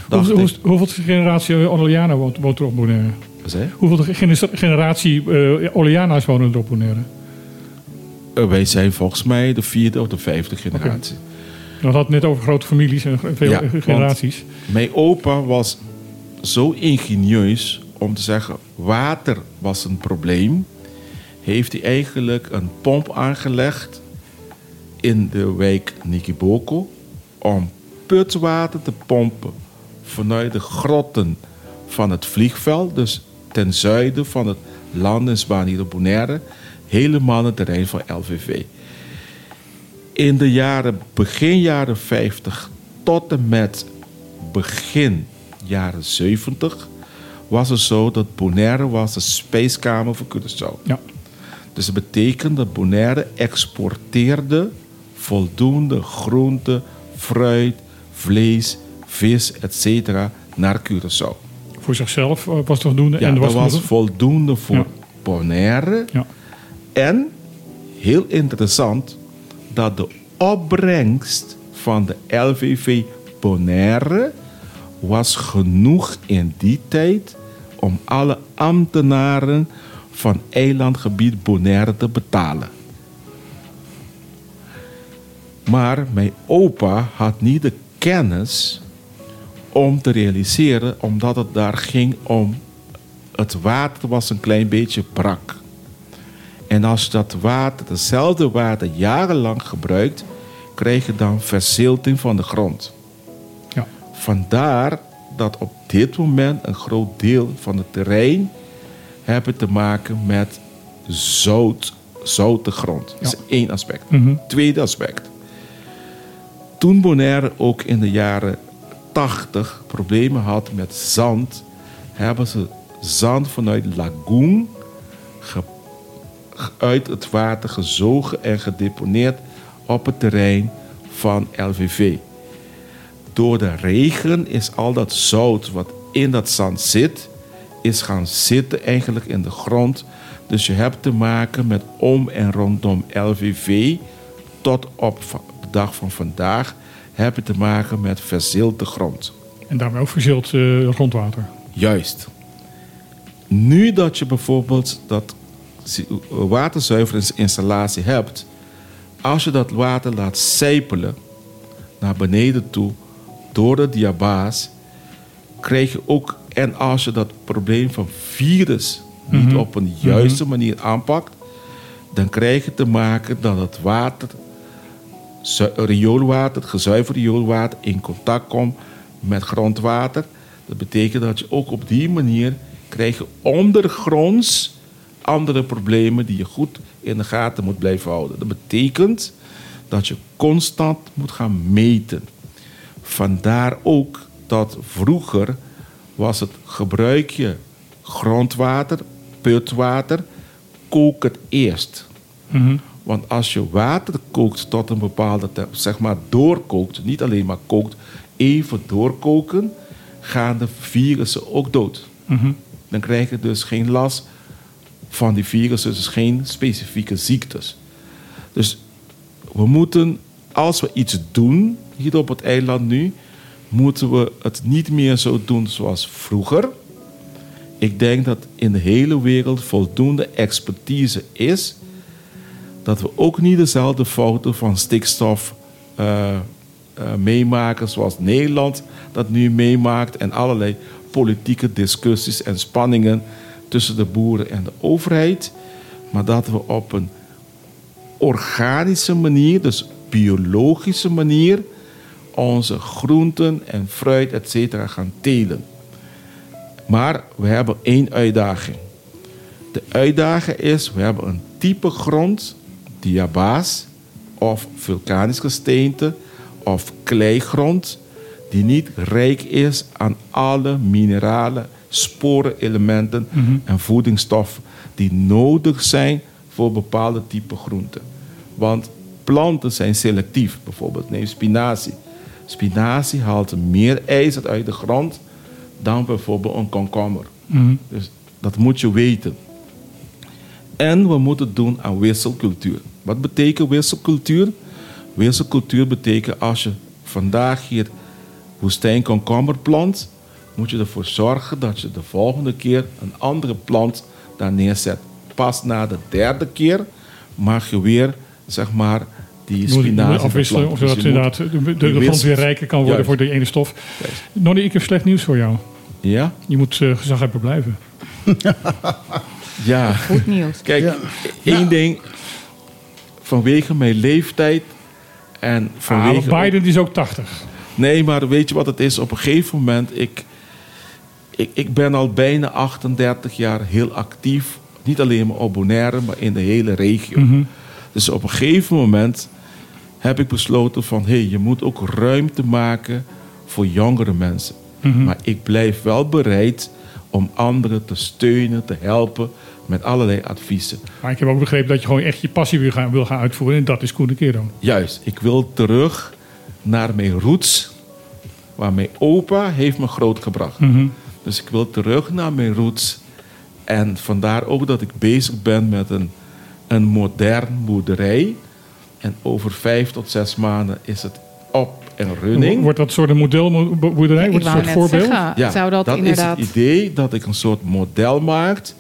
Dacht Hoe, hoeveel generatie Orleana woont, woont er op Bonaire? Hoeveel gene- generatie uh, Orleana's wonen er op Bonaire? Eh, wij zijn volgens mij de vierde of de vijfde generatie. We hadden het net over grote families en veel Ja, eh, generaties. Mijn opa was zo ingenieus om te zeggen: water was een probleem. Heeft hij eigenlijk een pomp aangelegd in de wijk Nikiboko om putwater te pompen vanuit de grotten van het vliegveld, dus ten zuiden van het landingsbaan hier op Bonaire, helemaal het terrein van LVV. In de jaren, begin jaren 50 tot en met begin jaren 70 was het zo dat Bonaire was de spijskamer voor Curaçao. Ja. Dus dat betekent dat Bonaire exporteerde voldoende groente, fruit, vlees, vis, etc. naar Curaçao. Voor zichzelf eh, was voldoende. Ja, en er was dat was voldoende voor Ja. Bonaire. Ja. En, heel interessant, dat de opbrengst van de LVV Bonaire was genoeg in die tijd om alle ambtenaren van eilandgebied Bonaire te betalen. Maar mijn opa had niet de kennis om te realiseren, omdat het daar ging om het water was een klein beetje brak. En als je dat water, hetzelfde water, jarenlang gebruikt, krijg je dan verzilting van de grond. Ja. Vandaar dat op dit moment een groot deel van het terrein hebben te maken met zout, zoute grond. Dat is één aspect. Mhm. Tweede aspect. Toen Bonaire ook in de jaren 80 problemen had met zand, hebben ze zand vanuit lagoon uit het water gezogen en gedeponeerd op het terrein van LVV. Door de regen is al dat zout wat in dat zand zit, is gaan zitten eigenlijk in de grond. Dus je hebt te maken met om en rondom LVV tot op de dag van vandaag heb je te maken met verzilte grond. En daarmee ook verzild eh, grondwater. Juist. Nu dat je bijvoorbeeld dat waterzuiveringsinstallatie hebt, als je dat water laat sijpelen naar beneden toe door de diabaas, krijg je ook, en als je dat probleem van virus niet Mhm. op een juiste manier aanpakt, dan krijg je te maken dat het water, rioolwater, het gezuiverd rioolwater, in contact komt met grondwater. Dat betekent dat je ook op die manier krijg je ondergronds andere problemen die je goed in de gaten moet blijven houden. Dat betekent dat je constant moet gaan meten. Vandaar ook dat vroeger was het gebruik je grondwater, putwater, kook het eerst. Mhm. Want als je water kookt tot een bepaalde temp, zeg maar doorkookt, niet alleen maar kookt, even doorkoken, gaan de virussen ook dood. Mhm. Dan krijg je dus geen last van die virussen, dus geen specifieke ziektes. Dus we moeten, als we iets doen hier op het eiland nu, moeten we het niet meer zo doen zoals vroeger. Ik denk dat in de hele wereld voldoende expertise is dat we ook niet dezelfde fouten van stikstof eh, eh, meemaken zoals Nederland dat nu meemaakt en allerlei politieke discussies en spanningen tussen de boeren en de overheid, maar dat we op een organische manier, dus biologische manier, onze groenten en fruit, et cetera, gaan telen. Maar we hebben één uitdaging. De uitdaging is, we hebben een type grond, diabaas of vulkanisch gesteente of kleigrond, die niet rijk is aan alle mineralen, sporenelementen en voedingsstoffen die nodig zijn voor bepaalde type groenten. Want planten zijn selectief. Bijvoorbeeld neem spinazie. Spinazie haalt meer ijzer uit de grond dan bijvoorbeeld een komkommer. Mhm. Dus dat moet je weten. En we moeten doen aan wisselcultuur. Wat betekent wisselcultuur? Wisselcultuur betekent als je vandaag hier woestijnkomkommer plant, moet je ervoor zorgen dat je de volgende keer een andere plant daar neerzet. Pas na de derde keer mag je weer, zeg maar, die spinazie afwisselen, zodat Dus je inderdaad de, de, je de grond weer rijker kan worden Juist. voor de ene stof. Juist. Nonnie, ik heb slecht nieuws voor jou. Ja? Je moet uh, gezaghebber blijven. Ja. Goed nieuws. Kijk, één ding. Vanwege mijn leeftijd en Ah, vanwege... Biden die is ook 80. Nee, maar weet je wat het is? Op een gegeven moment, ik, ik, ik ben al bijna 38 jaar heel actief. Niet alleen maar op Bonaire, maar in de hele regio. Mhm. Dus op een gegeven moment heb ik besloten van... hé, hey, je moet ook ruimte maken voor jongere mensen. Mhm. Maar ik blijf wel bereid om anderen te steunen, te helpen... met allerlei adviezen. Maar ik heb ook begrepen dat je gewoon echt je passie wil gaan, wil gaan uitvoeren. En dat is Koen de Kero. Juist, ik wil terug naar mijn roots. Waar mijn opa heeft me grootgebracht. Mhm. Dus ik wil terug naar mijn roots. En vandaar ook dat ik bezig ben met een, een modern boerderij. En over vijf tot zes maanden is het op en running. Wordt dat een soort modelboerderij? Ik Wordt een soort net voorbeeld? zeggen, zou dat, inderdaad... is het idee dat ik een soort model maak.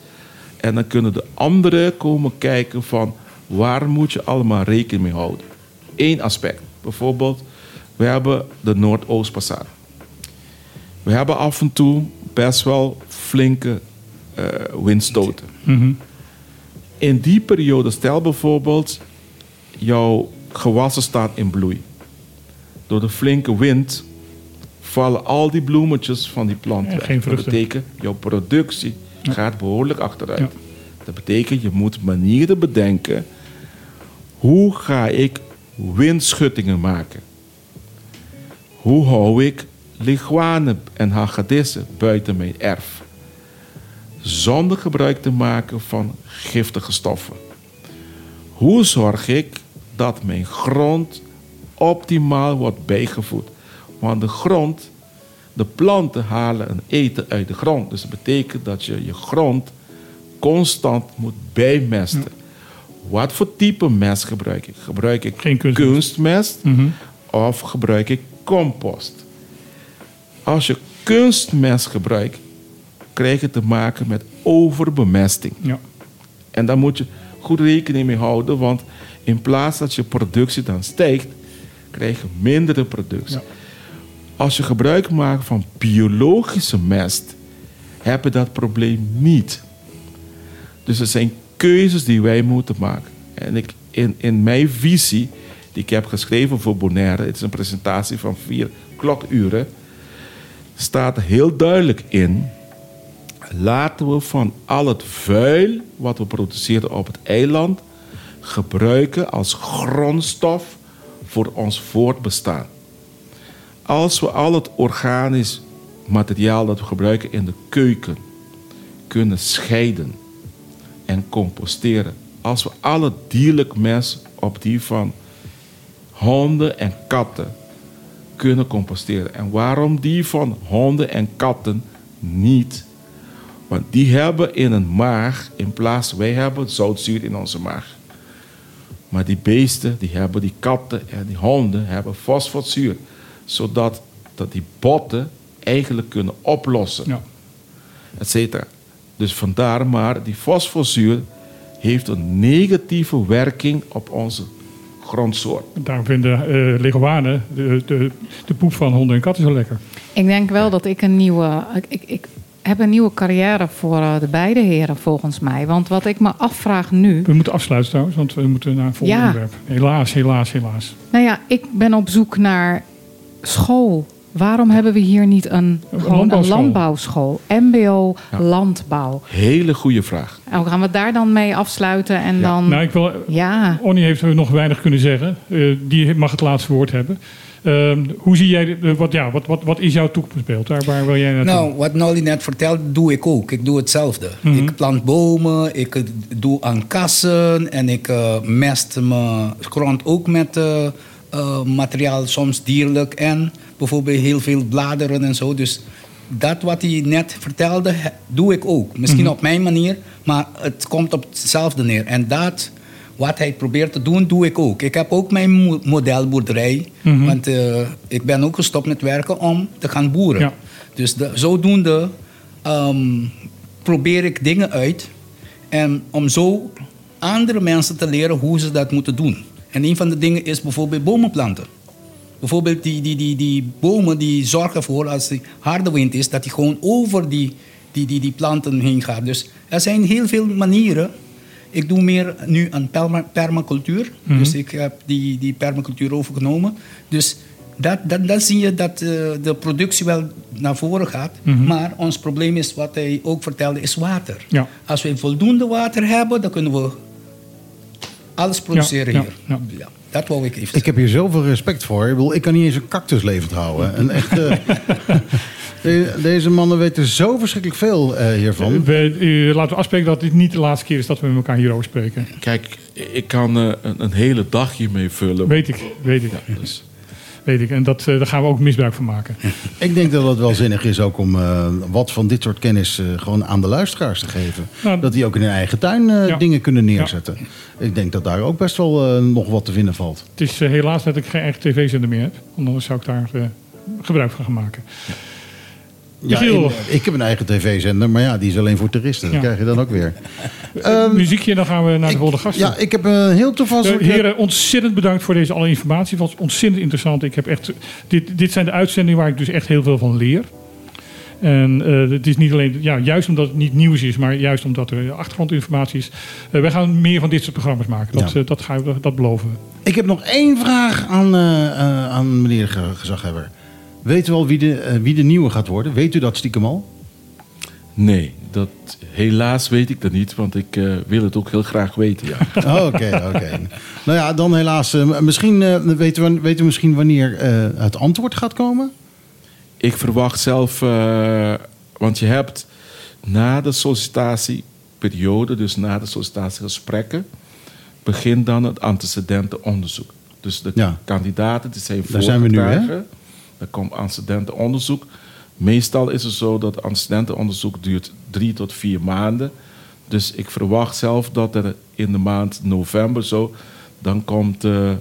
En dan kunnen de anderen komen kijken van waar moet je allemaal rekening mee houden. Eén aspect. Bijvoorbeeld, we hebben de Noordoostpassage. We hebben af en toe best wel flinke eh, windstoten. Mhm. In die periode, stel bijvoorbeeld, jouw gewassen staan in bloei. Door de flinke wind vallen al die bloemetjes van die plant weg. geen Dat betekent, jouw productie gaat behoorlijk achteruit. Ja. Dat betekent, je moet manieren bedenken. Hoe ga ik windschuttingen maken? Hoe hou ik leguanen en hagedissen buiten mijn erf? Zonder gebruik te maken van giftige stoffen. Hoe zorg ik dat mijn grond optimaal wordt bijgevoed? Want de grond, de planten halen een eten uit de grond. Dus dat betekent dat je je grond constant moet bijmesten. Wat voor type mest gebruik ik? Gebruik ik Geen kunstmest. kunstmest Mhm. of gebruik ik compost? Als je kunstmest gebruikt, krijg je te maken met overbemesting. Ja. En daar moet je goed rekening mee houden, want in plaats dat je productie dan stijgt, krijg je mindere productie. Ja. Als je gebruik maakt van biologische mest, heb je dat probleem niet. Dus er zijn keuzes die wij moeten maken. En ik, in, in mijn visie, die ik heb geschreven voor Bonaire, het is een presentatie van vier klokuren, staat heel duidelijk in laten we van al het vuil wat we produceren op het eiland gebruiken als grondstof voor ons voortbestaan. Als we al het organisch materiaal dat we gebruiken in de keuken kunnen scheiden en composteren. Als we alle dierlijk mes op die van honden en katten kunnen composteren. En waarom die van honden en katten niet? Want die hebben in een maag, in plaats wij hebben zoutzuur in onze maag. Maar die beesten, die hebben die katten en die honden hebben fosforzuur. Zodat dat die botten eigenlijk kunnen oplossen. Ja. Et cetera. Dus vandaar maar, die fosforzuur heeft een negatieve werking op onze grondsoort. Daarom vinden eh leguanen de, de, de poep van honden en katten zo lekker. Ik denk wel dat ik een nieuwe. Ik, ik, ik heb een nieuwe carrière voor eh, de beide heren, volgens mij. Want wat ik me afvraag nu. We moeten afsluiten trouwens, want we moeten naar een volgende Ja. onderwerp. Helaas, helaas, helaas. Nou ja, ik ben op zoek naar school. Waarom hebben we hier niet een, gewoon een landbouwschool. MBO Ja. landbouw. Hele goede vraag. En we gaan we daar dan mee afsluiten en dan. Nou, ik wil, ja. Onnie heeft er nog weinig kunnen zeggen. Eh, die mag het laatste woord hebben. Ehm, hoe zie jij, wat, ja, wat, wat, wat is jouw toekomstbeeld? Daar, waar wil jij naartoe? Nou, wat Nolly net vertelde, doe ik ook. Ik doe hetzelfde. Mhm. Ik plant bomen, ik eh, doe aan kassen en ik eh, mest mijn grond ook met eh, materiaal, soms dierlijk en bijvoorbeeld heel veel bladeren en zo. Dus dat wat hij net vertelde, doe ik ook. Misschien Mhm. op mijn manier, maar het komt op hetzelfde neer. En dat, wat hij probeert te doen, doe ik ook. Ik heb ook mijn mo- modelboerderij, Mhm. want eh, ik ben ook gestopt met werken om te gaan boeren. Ja. Dus de, zodoende ehm, probeer ik dingen uit. En om zo andere mensen te leren hoe ze dat moeten doen. En een van de dingen is bijvoorbeeld bomen planten. Bijvoorbeeld die, die, die, die bomen die zorgen ervoor als die harde wind is, dat die gewoon over die, die, die, die planten heen gaat. Dus er zijn heel veel manieren. Ik doe meer nu aan perma- permacultuur. Mhm. Dus ik heb die, die permacultuur overgenomen. Dus dat, dat, dan zie je dat eh, de productie wel naar voren gaat. Mhm. Maar ons probleem is, wat hij ook vertelde, is water. Ja. Als we voldoende water hebben, dan kunnen we alles produceren ja, hier. ja. Ja, dat wou ik even Ik heb hier zoveel respect voor. Ik, bedoel, ik kan niet eens een cactus levend houden. En echt, eh, de- deze mannen weten zo verschrikkelijk veel eh, hiervan. We, eh, laten we afspreken dat dit niet de laatste keer is dat we met elkaar hierover spreken. Kijk, ik kan eh, een, een hele dag hiermee vullen. Weet ik, weet ik. Dus Weet ik. En dat, eh, daar gaan we ook misbruik van maken. Ik denk dat het wel zinnig is ook om eh, wat van dit soort kennis eh, gewoon aan de luisteraars te geven. Nou, dat die ook in hun eigen tuin Ja. dingen kunnen neerzetten. Ik denk dat daar ook best wel nog wat te vinden valt. Het is helaas dat ik geen eigen tv-zender meer heb. Anders zou ik daar gebruik van gaan maken. Ja, Michiel. in- ik heb een eigen tv-zender, maar ja, die is alleen voor toeristen. Dat Ja. krijg je dan ook weer. Muziekje, dan gaan we naar de volgende gasten. Ja, ik heb een heel toevallig... Eh, heren, ontzettend bedankt voor deze alle informatie. Het was ontzettend interessant. Ik heb echt, dit, dit zijn de uitzendingen waar ik dus echt heel veel van leer. En eh, het is niet alleen, ja, juist omdat het niet nieuws is, maar juist omdat er achtergrondinformatie is. Eh, wij gaan meer van dit soort programma's maken. Dat, Ja. eh, dat, gaan we, dat beloven we. Ik heb nog één vraag aan, eh, eh, aan meneer de ge- gezaghebber. Weet u al wie de, eh, wie de nieuwe gaat worden? Weet u dat stiekem al? nee, dat, helaas weet ik dat niet, want ik eh, wil het ook heel graag weten. Ja. Oh, Oké, oké. Nou ja, dan helaas. eh, misschien u, weet u misschien wanneer het antwoord gaat komen? Ik verwacht zelf, want je hebt na de sollicitatieperiode, dus na de sollicitatiegesprekken, begint dan het antecedentenonderzoek. Dus de Ja. kandidaten die zijn Daar zijn we nu, hè? Dan komt antecedentenonderzoek. Meestal is het zo dat antecedentenonderzoek duurt drie tot vier maanden. Dus ik verwacht zelf dat er in de maand november zo, dan komt eh,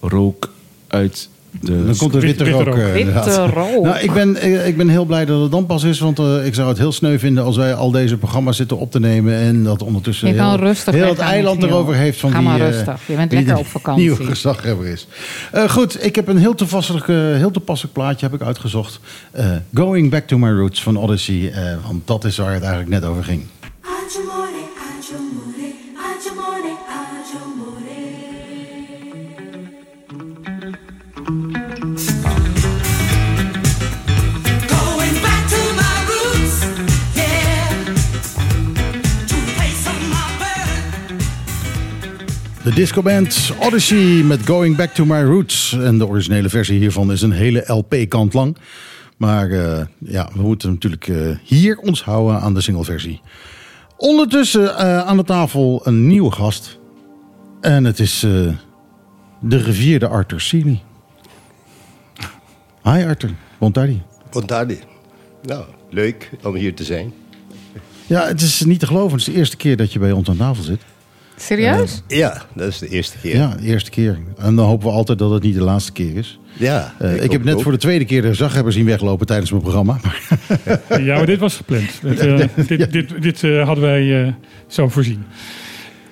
rook uit de... Dan komt er witte, witte rook. rook. eh, Witte rook. Nou, ik ben, eh, ik ben heel blij dat het dan pas is. Want eh, ik zou het heel sneu vinden als wij al deze programma's zitten op te nemen. En dat ondertussen Je heel, rustig heel het eiland erover heeft. Van Ga wie, maar eh, rustig. Je bent lekker de op vakantie. Nieuwe gezaghebber is. Eh, goed, ik heb een heel toepasselijk, heel toepasselijk plaatje heb ik uitgezocht. Eh, Going Back to My Roots van Odyssey. eh, want dat is waar het eigenlijk net over ging. De discoband Odyssey met Going Back to My Roots. En de originele versie hiervan is een hele LP-kant lang. Maar eh, ja, we moeten natuurlijk eh, hier ons houden aan de singleversie. Ondertussen eh, aan de tafel een nieuwe gast. En het is de revierde Arthur Seeley. Hi Arthur, Bontari. Bontari. Nou, leuk om hier te zijn. Ja, het is niet te geloven. Het is de eerste keer dat je bij ons aan tafel zit. Serieus? Ja, dat is de eerste keer. Ja, de eerste keer. En dan hopen we altijd dat het niet de laatste keer is. Ja, Eh, ik, heb net ook. voor de tweede keer de zaghebber zien weglopen tijdens mijn programma. Ja, maar dit was gepland. Dit, eh, dit, dit, dit, eh, hadden wij eh, zo voorzien.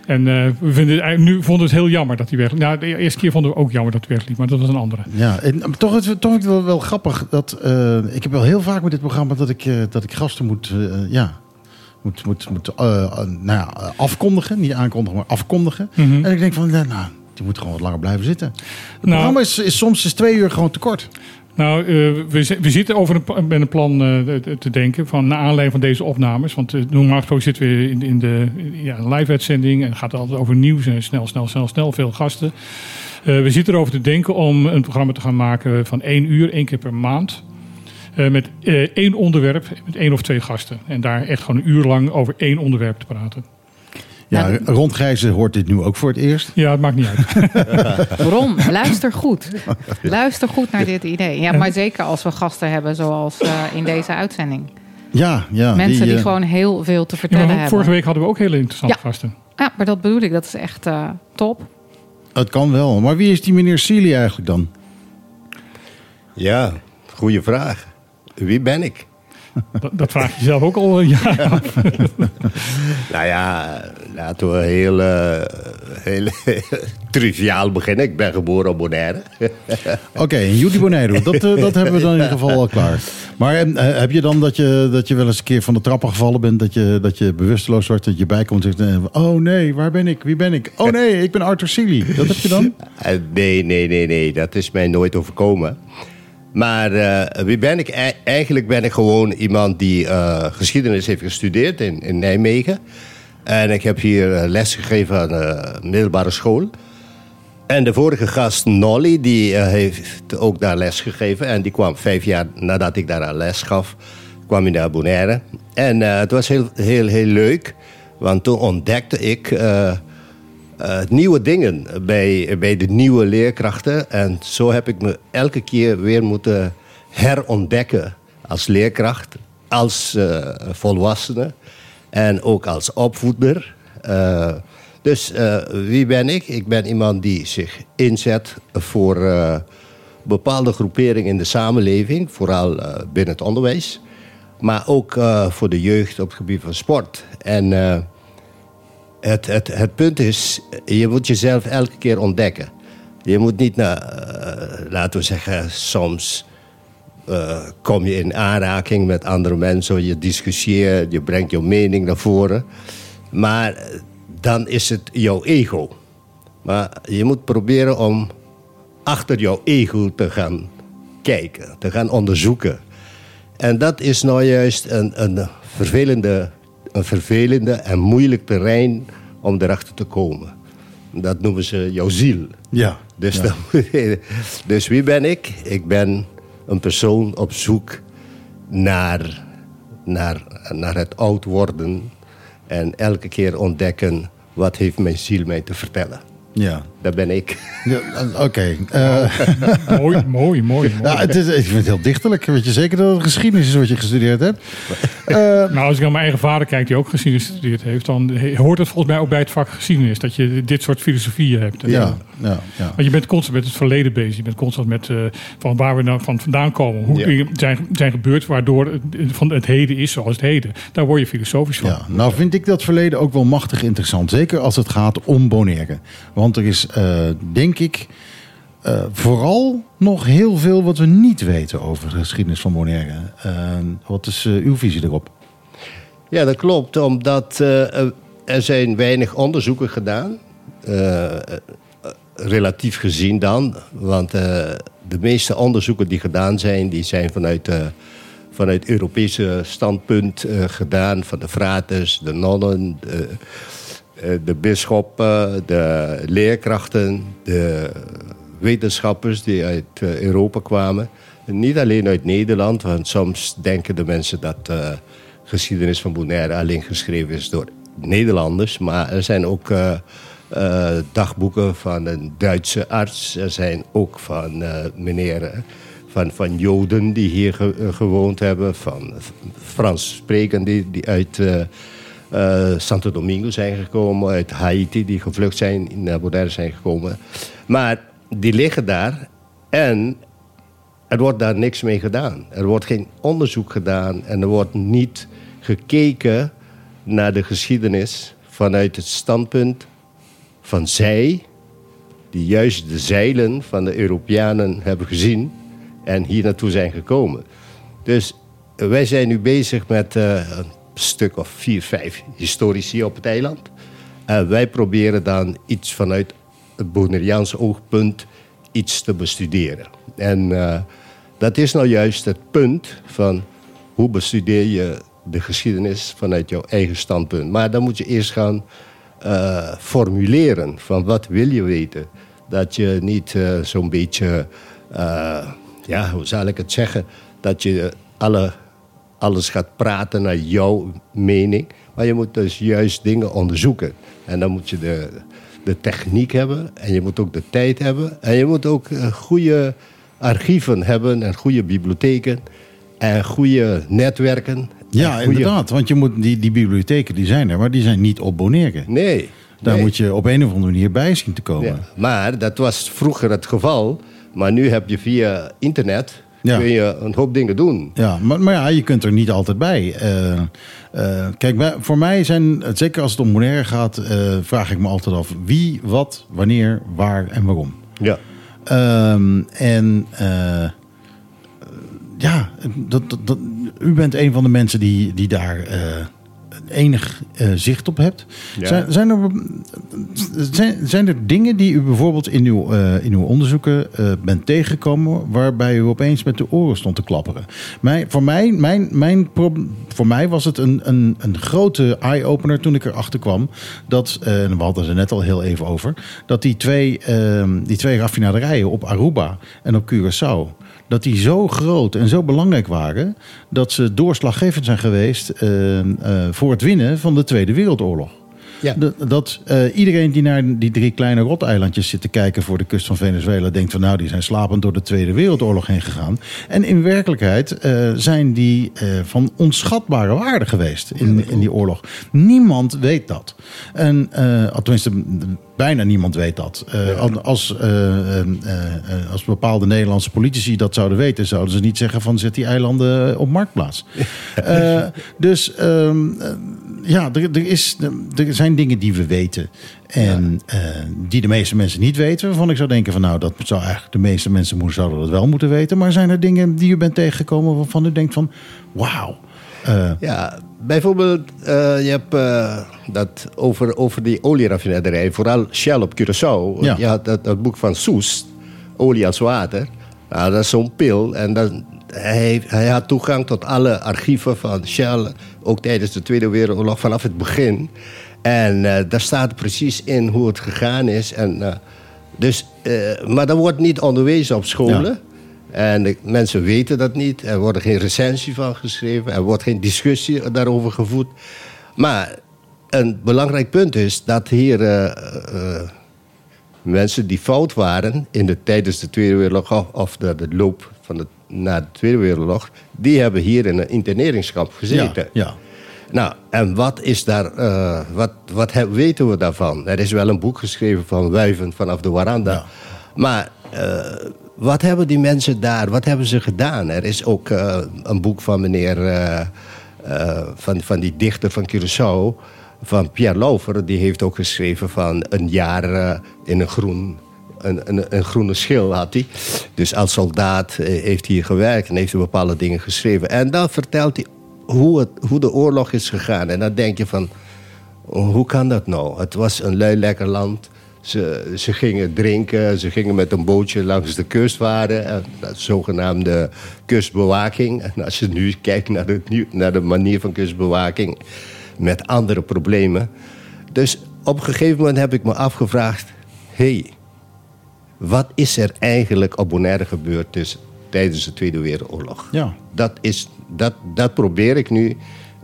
En eh, we vinden nu vonden we het heel jammer dat hij weg. Nou, de eerste keer vonden we ook jammer dat hij wegliep, maar dat was een andere. ja, en, toch, is het- toch is het wel, wel grappig dat eh, ik heb wel heel vaak met dit programma dat ik, eh, dat ik gasten moet, eh, ja, moet, moet, moet eh, eh, nou ja, eh, afkondigen, niet aankondigen, maar afkondigen. Mhm. En ik denk van, nou, die moet gewoon wat langer blijven zitten. Het Nou- programma is, is soms is twee uur gewoon te kort. Nou, we, we zitten over een, met een plan te- denken van naar aanleiding van deze opnames. Want eh, normaal gesproken zitten we in, in de ja, live-uitzending en het gaat altijd over nieuws en snel, snel, snel, snel, veel gasten. We zitten erover te denken om een programma te gaan maken van één uur, één keer per maand. Eh, met eh, één onderwerp, met één of twee gasten. En daar echt gewoon een uur lang over één onderwerp te praten. Ja, Rond Gijzen hoort dit nu ook voor het eerst. Ja, het maakt niet uit. Ron, luister goed. Luister goed naar dit idee. Ja, maar zeker als we gasten hebben zoals eh, in deze uitzending. Ja, ja. Mensen die, gewoon heel veel te Ja, vertellen maar hebben. vorige week hadden we ook hele interessante Ja. gasten. Ja, maar dat bedoel ik. Dat is echt eh, top. Het kan wel. Maar wie is die meneer Seeley eigenlijk dan? Ja, goede vraag. Wie ben ik? Dat, dat vraag je zelf ook al een jaar af. Nou ja, laten we heel, eh, heel triviaal beginnen. Ik ben geboren op Bonaire. Oké, en Judy Bonaire, dat, eh, dat hebben we dan in ieder geval al klaar. Maar eh, heb je dan dat je, dat je wel eens een keer van de trappen gevallen bent, dat je, dat je bewusteloos wordt, dat je bijkomt en zegt, eh, oh nee, waar ben ik? Wie ben ik? Oh nee, ik ben Arthur Seeley. Dat heb je dan? Eh, nee, nee, nee, nee. Dat is mij nooit overkomen. Maar eh, wie ben ik? E- eigenlijk ben ik gewoon iemand die eh, geschiedenis heeft gestudeerd in, in Nijmegen. En ik heb hier eh, les gegeven aan de middelbare school. En de vorige gast, Nolly, die heeft ook daar les gegeven. En die kwam vijf jaar nadat ik daar les gaf, kwam hij naar Bonaire. En het was heel, heel, heel leuk. Want toen ontdekte ik eh, nieuwe dingen bij, bij de nieuwe leerkrachten. En zo heb ik me elke keer weer moeten herontdekken als leerkracht, als eh, volwassene en ook als opvoeder. Eh, dus wie ben ik? Ik ben iemand die zich inzet voor bepaalde groeperingen in de samenleving, vooral binnen het onderwijs, maar ook voor de jeugd op het gebied van sport. En het, het, het punt is, je moet jezelf elke keer ontdekken. Je moet niet, naar, eh, laten we zeggen, soms eh, kom je in aanraking met andere mensen, je discussieert, je brengt je mening naar voren. Maar dan is het jouw ego. Maar je moet proberen om achter jouw ego te gaan kijken, te gaan onderzoeken. En dat is nou juist een, een, vervelende, een vervelende en moeilijk terrein om erachter te komen. Dat noemen ze jouw ziel. Ja. Dus, ja. dan dus wie ben ik? Ik ben een persoon op zoek naar, naar, naar het oud worden. En elke keer ontdekken wat heeft mijn ziel mij te vertellen. Ja. Dat ben ik. Ja, eh, Oké. eh, mooi, mooi, mooi. mooi. ja, het is, ik vind het heel dichterlijk. Weet je zeker dat het geschiedenis is wat je gestudeerd hebt? Eh, Nou, als ik naar mijn eigen vader kijk, die ook geschiedenis gestudeerd heeft, dan hoort het volgens mij ook bij het vak geschiedenis dat je dit soort filosofieën hebt. Ja, ja, ja. Want je bent constant met het verleden bezig. Je bent constant met eh, van waar we nou van vandaan komen. Hoe Ja. dingen zijn, zijn gebeurd waardoor het, van het heden is zoals het heden. Daar word je filosofisch van. Ja, nou vind ik dat verleden ook wel machtig interessant. Zeker als het gaat om Bonaire. Want er is, eh, denk ik, eh, vooral nog heel veel wat we niet weten over de geschiedenis van Bonaire. Eh, wat is uw visie erop? Ja, dat klopt. Omdat er zijn weinig onderzoeken gedaan. relatief gezien dan. Want de meeste onderzoeken die gedaan zijn... die zijn vanuit, vanuit Europese standpunt gedaan. Van de fraters, de nonnen, de, de bisschoppen, de leerkrachten... de wetenschappers die uit eh, Europa kwamen. Niet alleen uit Nederland, want soms denken de mensen dat de geschiedenis van Bonaire alleen geschreven is door Nederlanders. Maar er zijn ook eh, eh, dagboeken van een Duitse arts. Er zijn ook van eh, meneer eh, van, van Joden die hier ge- eh, gewoond hebben. Van Frans sprekenden die, die uit eh, eh, Santo Domingo zijn gekomen. Uit Haiti die gevlucht zijn, naar Bonaire zijn gekomen. Maar die liggen daar en er wordt daar niks mee gedaan. Er wordt geen onderzoek gedaan en er wordt niet gekeken naar de geschiedenis vanuit het standpunt van zij, die juist de zeilen van de Europeanen hebben gezien en hier naartoe zijn gekomen. Dus eh, wij zijn nu bezig met eh, stuk of vier, vijf historici op het eiland. En wij proberen dan iets vanuit het Bonaireaanse oogpunt iets te bestuderen. En eh, dat is nou juist het punt van hoe bestudeer je de geschiedenis vanuit jouw eigen standpunt. Maar dan moet je eerst gaan eh, formuleren van wat wil je weten. Dat je niet eh, zo'n beetje, eh, ja, hoe zal ik het zeggen, dat je alle, alles gaat praten naar jouw mening. Maar je moet dus juist dingen onderzoeken. En dan moet je de, de techniek hebben en je moet ook de tijd hebben. En je moet ook eh, goede archieven hebben en goede bibliotheken en goede netwerken. Ja, goede- inderdaad. Want je moet, die, die bibliotheken die zijn er, maar die zijn niet op Bonaire. Nee. Daar nee. moet je op een of andere manier bij zien te komen. Ja, maar dat was vroeger het geval. Maar nu heb je via internet Ja. kun je een hoop dingen doen. Ja, maar, maar ja, je kunt er niet altijd bij. Eh, eh, kijk, voor mij zijn, zeker als het om Bonaire gaat, eh, vraag ik me altijd af wie, wat, wanneer, waar en waarom. Ja. Ehm, en ja, dat, dat, dat- u bent een van de mensen die, die daar enig eh, zicht op hebt. Ja. Zijn, zijn, er, zijn, zijn er dingen die u bijvoorbeeld in uw, eh, in uw onderzoeken eh, bent tegengekomen... waarbij u opeens met de oren stond te klapperen? Mij, voor, mij, mijn, mijn voor mij was het een, een, een grote eye-opener toen ik erachter kwam... dat, en we hadden het er net al heel even over... dat die twee, eh, die twee raffinaderijen op Aruba en op Curaçao dat die zo groot en zo belangrijk waren... dat ze doorslaggevend zijn geweest eh, eh, voor het winnen van de Tweede Wereldoorlog. Ja. Dat, dat eh, iedereen die naar die drie kleine roteilandjes zit te kijken voor de kust van Venezuela... denkt van nou, die zijn slapend door de Tweede Wereldoorlog heen gegaan. En in werkelijkheid zijn die van onschatbare waarde geweest in, in die oorlog. Niemand weet dat. En tenminste, bijna niemand weet dat. Eh, als, eh, eh, als bepaalde Nederlandse politici dat zouden weten... zouden ze niet zeggen van zet die eilanden op marktplaats. Dus ehm, eh, ja, er, er, is, er zijn dingen die we weten. En die de meeste mensen niet weten. Waarvan ik zou denken van nou, dat zou eigenlijk de meeste mensen zouden dat wel moeten weten. Maar zijn er dingen die u bent tegengekomen waarvan u denkt van wauw. Eh, Ja, bijvoorbeeld, eh, je hebt eh, dat over, over die olieraffinaderij, vooral Shell op Curaçao. Ja. Je had dat, dat boek van Soest, Olie als Water. Nou, dat is zo'n pil. En dan, hij, hij had toegang tot alle archieven van Shell, ook tijdens de Tweede Wereldoorlog, vanaf het begin. En daar staat precies in hoe het gegaan is. En, dus, maar dat wordt niet onderwezen op scholen. Ja. En de mensen weten dat niet. Er wordt geen recensie van geschreven. Er wordt geen discussie daarover gevoerd. Maar een belangrijk punt is dat hier eh, eh, mensen die fout waren in de, tijdens de Tweede Wereldoorlog of de, de loop van de, na de Tweede Wereldoorlog, die hebben hier in een interneringskamp gezeten. ja, ja. Nou, en wat is daar, eh, wat, wat he- weten we daarvan? Er is wel een boek geschreven van Wuiven vanaf de Waranda. Ja. Maar wat hebben die mensen daar, wat hebben ze gedaan? Er is ook eh, een boek van meneer, eh, eh, van, van die dichter van Curaçao, van Pierre Lauver. Die heeft ook geschreven van een jaar in een groen een, een, een groene schil had hij. Dus als soldaat heeft hij hier gewerkt en heeft hij bepaalde dingen geschreven. En dan vertelt hij hoe, het, hoe de oorlog is gegaan. En dan denk je van, hoe kan dat nou? Het was een lui lekker land. Ze, ze gingen drinken, ze gingen met een bootje langs de kust varen. En dat zogenaamde kustbewaking. En als je nu kijkt naar de, naar de manier van kustbewaking... met andere problemen. Dus op een gegeven moment heb ik me afgevraagd... hé, hey, wat is er eigenlijk op Bonaire gebeurd tussen tijdens de Tweede Wereldoorlog. Ja. Dat, is, dat, dat probeer ik nu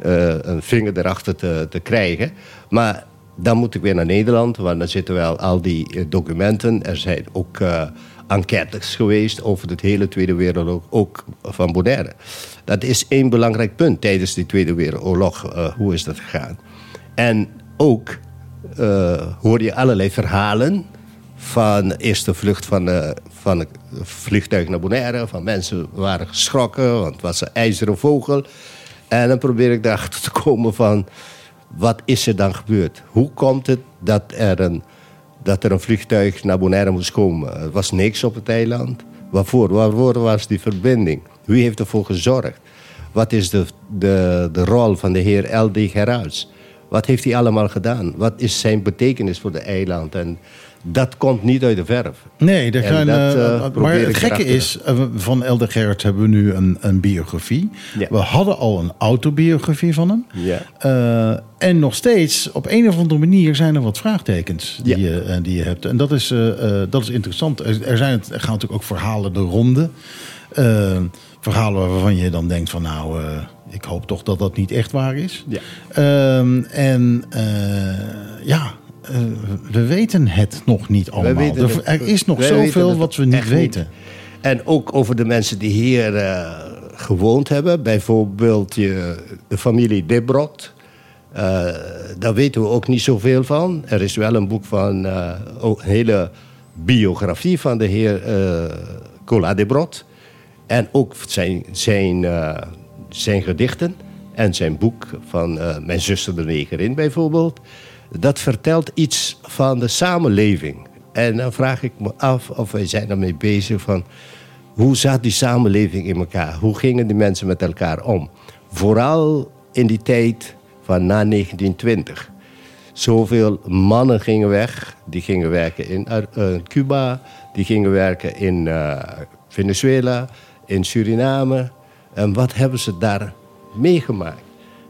eh, een vinger erachter te, te krijgen. Maar dan moet ik weer naar Nederland, want dan zitten wel al die eh, documenten. Er zijn ook eh, enquêtes geweest over de hele Tweede Wereldoorlog, ook van Bonaire. Dat is één belangrijk punt tijdens die Tweede Wereldoorlog. eh, hoe is dat gegaan? En ook eh, hoor je allerlei verhalen van eerste vlucht van, van het vliegtuig naar Bonaire. Van mensen waren geschrokken, want het was een ijzeren vogel. En dan probeer ik erachter te komen van... wat is er dan gebeurd? Hoe komt het dat er een, dat er een vliegtuig naar Bonaire moest komen? Er was niks op het eiland. Waarvoor? Waarvoor was die verbinding? Wie heeft ervoor gezorgd? Wat is de, de, de rol van de heer L.D. Gerards? Wat heeft hij allemaal gedaan? Wat is zijn betekenis voor de eiland? En dat komt niet uit de verf. Nee, er gaan, dat, eh, eh, maar het gekke erachter. is, eh, van Elder Gerrit hebben we nu een, een biografie. Ja. We hadden al een autobiografie van hem. Ja. En nog steeds, op een of andere manier, zijn er wat vraagtekens die, Ja. je, die je hebt. En dat is, dat is interessant. Er, zijn, er gaan natuurlijk ook verhalen de ronde. Verhalen waarvan je dan denkt van nou, ik hoop toch dat dat niet echt waar is. Ja. Ehm, en ja, eh, we weten het nog niet allemaal. er, er is nog wij zoveel wat we niet weten. En ook over de mensen die hier eh, gewoond hebben. Bijvoorbeeld je, de familie Debrot. Eh, daar weten we ook niet zoveel van. Er is wel een boek van, een hele biografie van de heer Cola Debrot. En ook zijn, zijn, zijn gedichten en zijn boek van Mijn zuster de Negerin bijvoorbeeld. Dat vertelt iets van de samenleving. En dan vraag ik me af of wij zijn ermee bezig van... hoe zat die samenleving in elkaar? Hoe gingen die mensen met elkaar om? Vooral in die tijd van na 1920. Zoveel mannen gingen weg. Die gingen werken in eh, Cuba. Die gingen werken in eh, Venezuela. In Suriname. En wat hebben ze daar meegemaakt?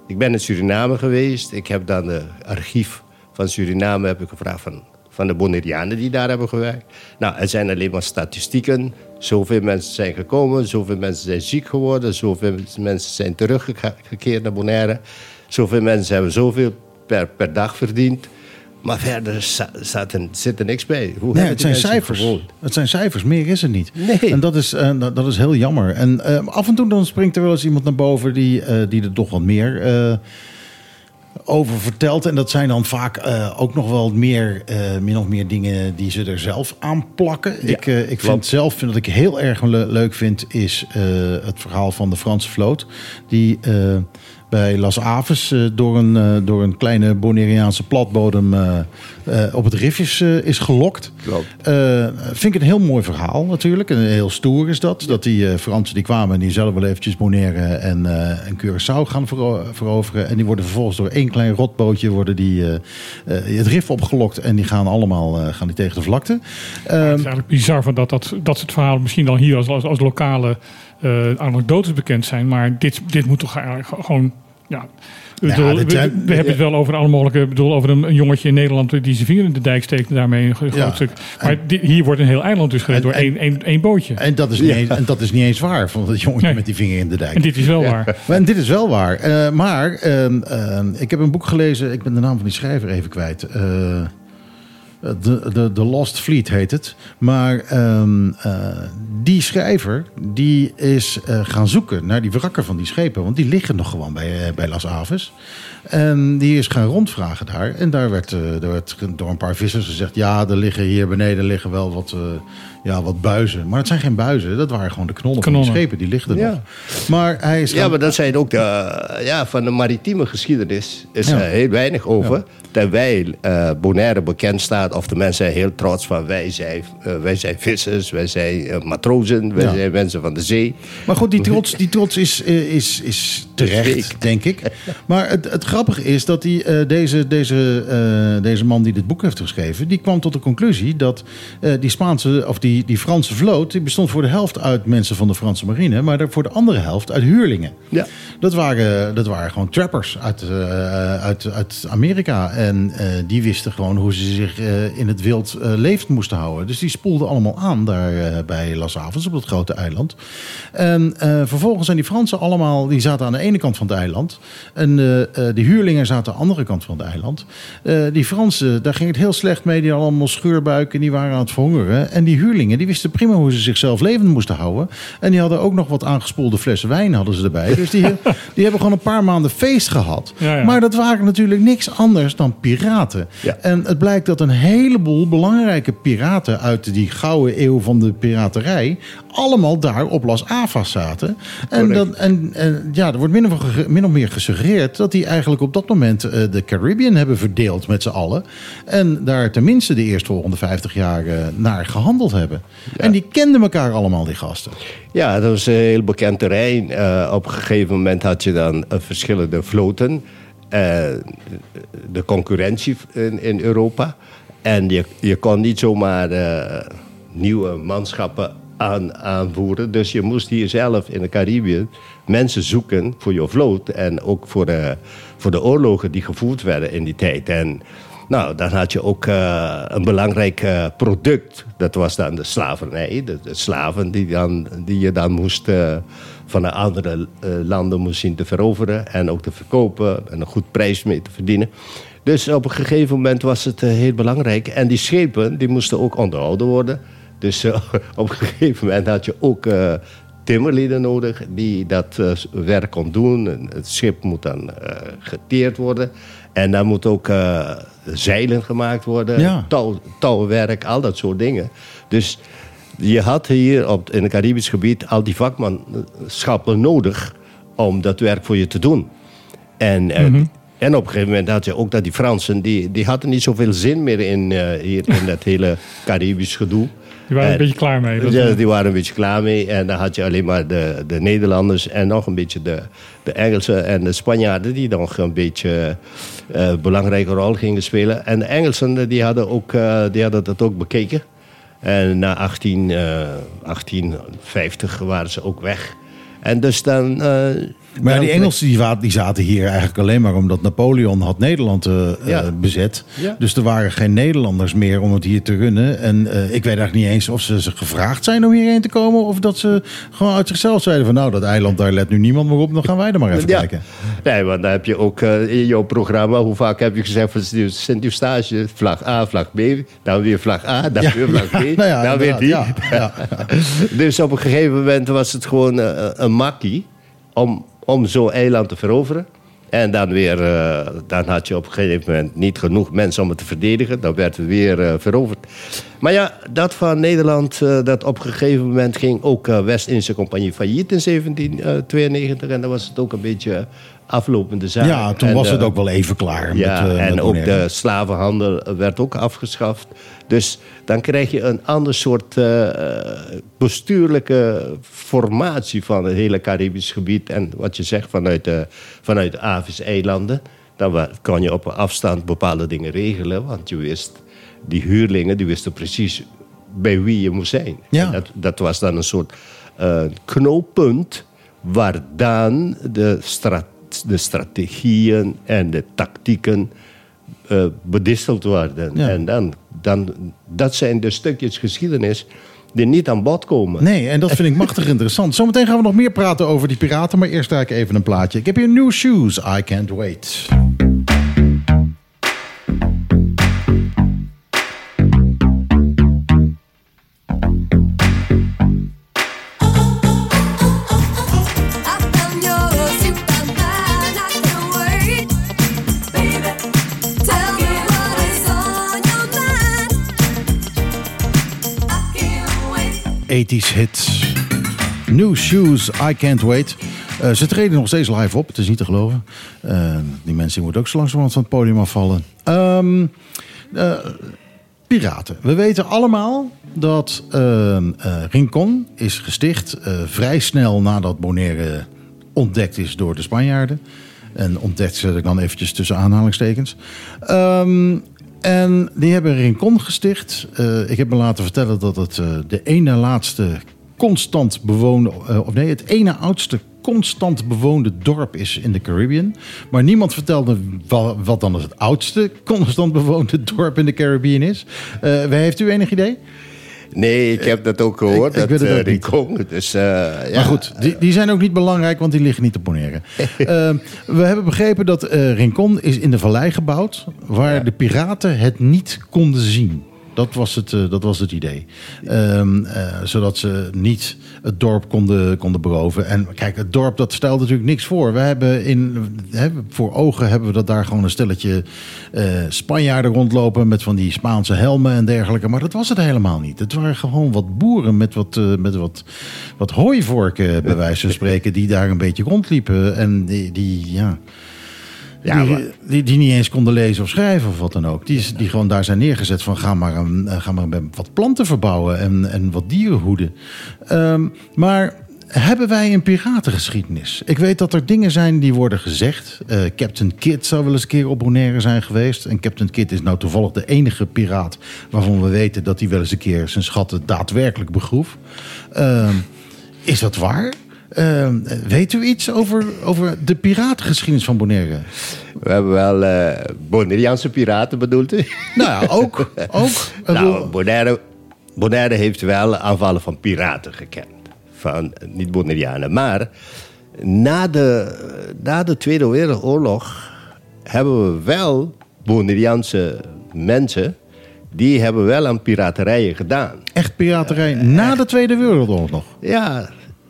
Ik ben in Suriname geweest. Ik heb dan het archief van Suriname heb ik gevraagd van, van de Bonaireanen die daar hebben gewerkt. Nou, er zijn alleen maar statistieken. Zoveel mensen zijn gekomen, zoveel mensen zijn ziek geworden, zoveel mensen zijn teruggekeerd naar Bonaire. Zoveel mensen hebben zoveel per, per dag verdiend. Maar verder staat er, zit er niks bij. Hoe Nee, het zijn cijfers. gewoond? Het zijn cijfers, meer is het niet. Nee. En dat is, eh, dat, dat is heel jammer. En eh, af en toe dan springt er wel eens iemand naar boven die, eh, die er toch wat meer over vertelt. En dat zijn dan vaak eh, ook nog wel meer, eh, min of meer dingen die ze er zelf aan plakken. ik eh, ik vind zelf, vind dat ik heel erg le- leuk vind, is het verhaal van de Franse vloot. Die bij Las Aves eh, door, een, eh, door een kleine Bonaireaanse platbodem eh, eh, op het rifjes eh, is gelokt. Eh, vind ik een heel mooi verhaal natuurlijk. En heel stoer is dat. Dat die eh, Fransen die kwamen en die zelf wel eventjes Bonaire en, eh, en Curaçao gaan vero- veroveren. En die worden vervolgens door één klein rotbootje worden die, het rif opgelokt. En die gaan allemaal eh, gaan die tegen de vlakte. het is eigenlijk bizar van dat, dat dat soort verhalen misschien dan hier als, als, als lokale eh, anekdotes bekend zijn. Maar dit, dit moet toch eigenlijk gewoon. Ja, we, zijn- we hebben het wel over alle mogelijke. Ik bedoel, over een, een jongetje in Nederland die zijn vinger in de dijk steekt en daarmee een groot Ja. stuk. Maar di- hier wordt een heel eiland dus gered En- door één, één, één bootje. en, dat is niet eens, en dat is niet eens waar van dat jongetje Nee. met die vinger in de dijk. En dit is wel waar. Maar, en dit is wel waar. Eh, maar ehm, ehm, ik heb een boek gelezen. Ik ben de naam van die schrijver even kwijt. Eh, de, de, de Lost Fleet heet het. Maar ehm, eh, die schrijver die is eh, gaan zoeken naar die wrakken van die schepen. Want die liggen nog gewoon bij, bij Las Aves. En die is gaan rondvragen daar. En daar werd, werd door een paar vissers gezegd... ja, er liggen hier beneden liggen wel wat, ja, wat buizen. Maar het zijn geen buizen. Dat waren gewoon de knollen, van die schepen. Die liggen er Ja. nog. Maar hij is Ja, maar dat zijn ook de, eh, ja, van de maritieme geschiedenis is Ja. er heel weinig over. Terwijl eh Bonaire bekend staat, of de mensen zijn heel trots van wij zijn, eh, wij zijn vissers, wij zijn matrozen, wij Ja. zijn mensen van de zee. Maar goed, die trots, die trots is, is, is terecht, Zeker. denk ik. Maar het, het grappige is dat die, eh, deze, deze, eh, deze man die dit boek heeft geschreven... die kwam tot de conclusie dat eh, die Spaanse of die die, die Franse vloot die bestond voor de helft uit mensen van de Franse marine, maar voor de andere helft uit huurlingen. Ja. Dat waren, dat waren gewoon trappers uit, eh, uit, uit Amerika. En eh, die wisten gewoon hoe ze zich eh, in het wild levend moesten houden. Dus die spoelden allemaal aan daar bij Las Havens op dat grote eiland. En vervolgens zijn die Fransen allemaal, die zaten aan de ene kant van het eiland. En de huurlingen zaten aan de andere kant van het eiland. Die Fransen, daar ging het heel slecht mee. Die hadden allemaal schuurbuiken, die waren aan het verhongeren. En die huurlingen, die wisten prima hoe ze zichzelf levend moesten houden. En die hadden ook nog wat aangespoelde flessen wijn hadden ze erbij. Dus die, die hebben gewoon een paar maanden feest gehad. Ja, ja. Maar dat waren natuurlijk niks anders dan piraten. Ja. En het blijkt dat een heleboel belangrijke piraten uit die gouden eeuw van de piraterij allemaal daar op Las Avas zaten. En, dat, en, en ja, er wordt min of, ge- min of meer gesuggereerd dat die eigenlijk op dat moment eh, de Caribbean hebben verdeeld met z'n allen. En daar tenminste de eerstvolgende 50 jaar naar gehandeld hebben. En die kenden elkaar allemaal, die gasten. Ja, dat was een heel bekend terrein. Eh, op een gegeven moment had je dan eh, verschillende vloten. Eh, de concurrentie in, in Europa. En je, je kon niet zomaar nieuwe manschappen aan, aanvoeren. Dus je moest hier zelf in de Caribië mensen zoeken voor je vloot. En ook voor de, voor de oorlogen die gevoerd werden in die tijd. En nou, dan had je ook eh, een belangrijk eh, product. Dat was dan de slavernij. De, slaven die, dan, die je dan moest eh, van de andere landen moest zien te veroveren. En ook te verkopen en een goed prijs mee te verdienen. Dus op een gegeven moment was het heel belangrijk. En die schepen die moesten ook onderhouden worden. Dus op een gegeven moment had je ook timmerlieden nodig die dat werk kon doen. En Het schip moet dan geteerd worden. En dan moet ook eh, zeilen gemaakt worden, Ja. touw, touwwerk, al dat soort dingen. Dus je had hier op, in het Caribisch gebied al die vakmanschappen nodig om dat werk voor je te doen. En, eh, en op een gegeven moment had je ook dat die Fransen, die, die hadden niet zoveel zin meer in, eh, hier, in dat hele Caribisch gedoe. Die waren een En- beetje klaar mee. Dat- ja, die waren een beetje klaar mee. En dan had je alleen maar de, de Nederlanders en nog een beetje de, de Engelsen en de Spanjaarden... die nog een beetje eh belangrijke rol gingen spelen. En de Engelsen die hadden, ook, eh, die hadden dat ook bekeken. En na 18, eh, 1850 waren ze ook weg. En dus dan... Maar ja, die Engelsen die, zaten hier eigenlijk alleen maar omdat Napoleon had Nederland eh, eh, Ja. bezet. Ja. Dus er waren geen Nederlanders meer om het hier te runnen. En eh, ik weet eigenlijk niet eens of ze, ze gevraagd zijn om hierheen te komen. Of dat ze gewoon uit zichzelf zeiden van nou, dat eiland daar let nu niemand meer op. Dan gaan wij er maar even Ja. kijken. Nee, want dan heb je ook in jouw programma, hoe vaak heb je gezegd van Sint-Eustatius, vlag A, vlag B, dan weer vlag A, dan weer vlag B, Nou ja, dan weer die. dus op een gegeven moment was het gewoon een makkie om, om zo'n eiland te veroveren. En dan weer, eh, dan had je op een gegeven moment niet genoeg mensen om het te verdedigen. Dan werd het weer eh, veroverd. Maar ja, dat van Nederland, eh, dat op een gegeven moment ging ook eh, West-Indische Compagnie failliet in 1792. En dan was het ook een beetje aflopende zaak. Ja, toen En, was het eh, ook wel even klaar. ja, met, eh, en met ook de slavenhandel werd ook afgeschaft. Dus dan krijg je een ander soort eh, bestuurlijke formatie van het hele Caribisch gebied. En wat je zegt vanuit de, vanuit de Avis-eilanden, dan kan je op een afstand bepaalde dingen regelen. Want je wist, die huurlingen, die wisten precies bij wie je moest zijn. Ja. Dat, dat was dan een soort eh, knooppunt waar dan de, de strategieën en de tactieken eh, bedisteld worden. Ja. En dan, dan, dat zijn de stukjes geschiedenis die niet aan bod komen. Nee, en dat vind ik machtig interessant. Zometeen gaan we nog meer praten over die piraten. Maar eerst ik even een plaatje. Ik heb hier New Shoes. I Can't Wait. 80s hit. New Shoes, I Can't Wait. Eh, ze treden nog steeds live op, het is niet te geloven. Eh, die mensen moeten ook zo langzamerhand van het podium afvallen. Ehm, eh, piraten. We weten allemaal dat ehm, eh, Rincon is gesticht vrij snel nadat Bonaire ontdekt is door de Spanjaarden. En ontdekt ik dan eventjes tussen aanhalingstekens. Ehm, En die hebben Rincon gesticht. Eh, ik heb me laten vertellen dat het eh, de ene laatste constant bewoonde... eh, of nee, het ene oudste constant bewoonde dorp is in de Caribbean. Maar niemand vertelde wa- wat dan het oudste constant bewoonde dorp in de Caribbean is. Eh, heeft u enig idee? Nee, ik heb dat ook gehoord. ik dat weet het eh, ook. Rincon. Dus, eh, ja. Maar goed, die, die zijn ook niet belangrijk, want die liggen niet te poneren. Eh, we hebben begrepen dat eh, Rincon is in de vallei gebouwd... waar de piraten het niet konden zien. Dat was het, eh, dat was het idee. Ehm, eh, zodat ze niet het dorp konden, konden beroven. En kijk, het dorp dat stelt natuurlijk niks voor. We hebben in, hè, voor ogen hebben we dat daar gewoon een stelletje eh, Spanjaarden rondlopen... met van die Spaanse helmen en dergelijke. Maar dat was het helemaal niet. Het waren gewoon wat boeren met wat, met wat, wat hooivorken, bij wijze van spreken... die daar een beetje rondliepen. En die, die ja... Ja, die, maar- die, die niet eens konden lezen of schrijven of wat dan ook. Die, die gewoon daar zijn neergezet van ga maar, een, eh, ga maar wat planten verbouwen en, en wat dieren hoeden. Ehm, maar hebben wij een piratengeschiedenis? Ik weet dat er dingen zijn die worden gezegd. Eh, Captain Kidd zou wel eens een keer op Bonaire zijn geweest. En Captain Kidd is nou toevallig de enige piraat waarvan we weten dat hij wel eens een keer zijn schatten daadwerkelijk begroef. Ehm, is dat waar? Ehm, weet u iets over, over de piratengeschiedenis van Bonaire? We hebben wel eh Bonaireaanse piraten, bedoelt u? Nou ja, ook. ook. Nou, Bonaire, Bonaire heeft wel aanvallen van piraten gekend. Van eh, niet Bonaireanen. Maar na de, na de Tweede Wereldoorlog hebben we wel Bonaireaanse mensen... die hebben wel aan piraterijen gedaan. echt piraterij na de Tweede Wereldoorlog. Ja,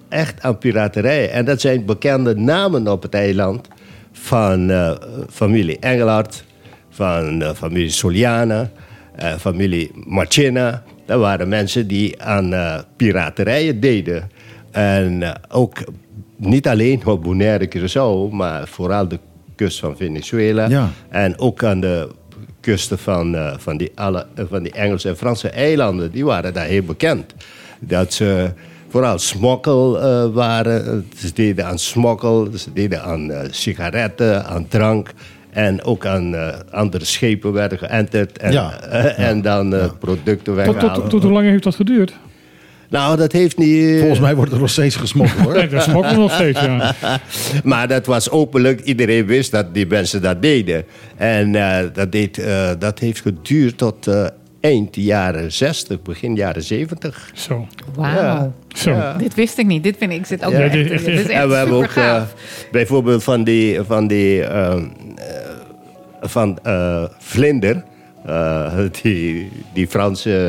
echt aan piraterij. En dat zijn bekende namen op het eiland van eh, familie Engelhard, van eh, familie Soliana, eh, familie Marchena. Dat waren mensen die aan piraterijen deden. En ook niet alleen op Bonaire, Curaçao, maar vooral de kust van Venezuela. Ja. En ook aan de kusten van, van, die, alle, van die Engelse en Franse eilanden. Die waren daar heel bekend. Dat ze vooral smokkel eh, waren. Ze deden aan smokkel, ze deden aan eh, sigaretten, aan drank. En ook aan eh, andere schepen werden geënterd. En, Ja. eh, en dan eh, producten Tot, weggehaald. tot, tot hoe lang heeft dat geduurd? Nou, dat heeft niet... eh, Volgens mij wordt er nog steeds gesmokkeld hoor. Nee, dat smokkelen nog steeds, ja. Maar dat was openlijk. Iedereen wist dat die mensen dat deden. En eh, dat, deed, eh, dat heeft geduurd tot eh, eind jaren 60, begin jaren 70. Zo. Wauw. Ja. Zo. Dit wist ik niet. Dit vind ik, ik zit ook Ja, echt, dit echt- dit is echt en we hebben ook eh, supergaaf. bijvoorbeeld van die, van die ehm, eh, van eh, Vlinder, eh, die, die Franse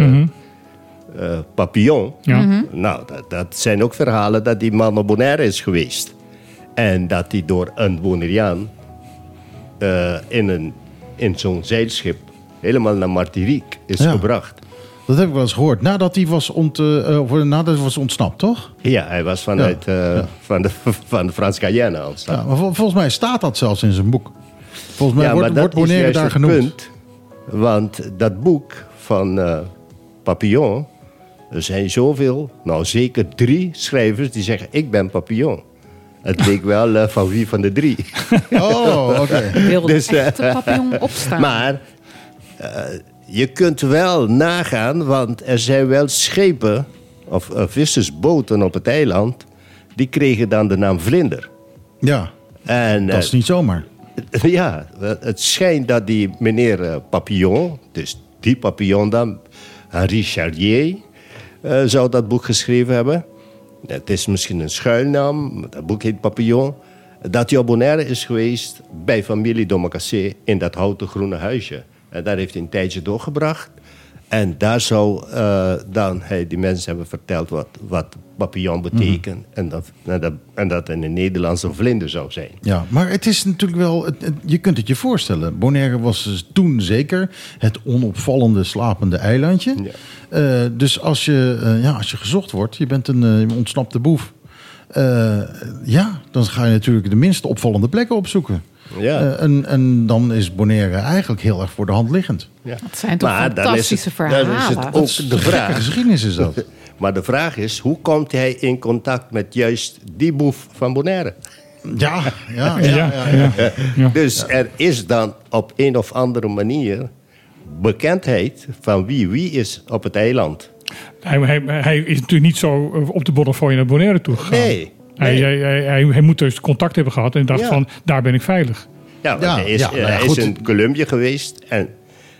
eh, papillon. Ja. Mhm. Nou, dat, dat zijn ook verhalen dat die man op Bonaire is geweest. En dat hij door een Bonaireaan eh, in, een, in zo'n zeilschip helemaal naar Martinique is Ja. gebracht. Dat heb ik wel eens gehoord. Nadat hij was, ont, eh, eh, of, nadat hij was ontsnapt, toch? Ja, hij was vanuit eh, Van, de, van de Frans Guyana ontstaan. Ja, maar vol- volgens mij staat dat zelfs in zijn boek. Volgens mij ja, wordt, wordt Bonaire daar het genoemd. punt. Want dat boek van eh, Papillon... Er zijn zoveel, nou zeker drie schrijvers die zeggen... ik ben Papillon. Het bleek wel eh, van wie van de drie. Oh, oké. Wilde dus, eh, papillon opstaan. Maar eh, je kunt wel nagaan, want er zijn wel schepen... of eh, vissersboten op het eiland... die kregen dan de naam Vlinder. Ja, En, dat eh, is niet zomaar. Ja, het schijnt dat die meneer eh, Papillon, dus die Papillon dan, Henri Charlier, eh, zou dat boek geschreven hebben. Het is misschien een schuilnaam, maar dat boek heet Papillon. Dat hij op Bonaire is geweest bij familie Domacassé in dat houten groene huisje. En daar heeft hij een tijdje doorgebracht. En daar zou eh, dan hij die mensen hebben verteld wat, wat papillon betekent. en, dat, en, dat, en dat in het Nederlands een vlinder zou zijn. Ja, maar het is natuurlijk wel... het- het- je kunt het je voorstellen. Bonaire was dus toen zeker het onopvallende slapende eilandje. Ja. Eh, dus als je, eh, ja, als je gezocht wordt, je bent een eh, ontsnapte boef... eh, ja, dan ga je natuurlijk de minst opvallende plekken opzoeken. Ja. Eh, en, en dan is Bonaire eigenlijk heel erg voor de hand liggend. Ja. Dat zijn toch Maar dan is fantastische het- dan is het verhalen. ook Gekke de vraag. geschiedenis is dat. Maar de vraag is, hoe komt hij in contact met juist die boef van Bonaire? Ja, ja, ja. Ja, ja, ja. ja. Ja. Dus er is dan op een of andere manier bekendheid van wie wie is op het eiland. Hij, hij, hij is natuurlijk niet zo eh, op de Bonnefoy naar Bonaire toe gegaan. Nee. Hij, nee. hij, hij, hij, hij moet dus contact hebben gehad en dacht Ja. van, daar ben ik veilig. Ja, hij is, ja, nou ja, hij goed. is in Colombia geweest. En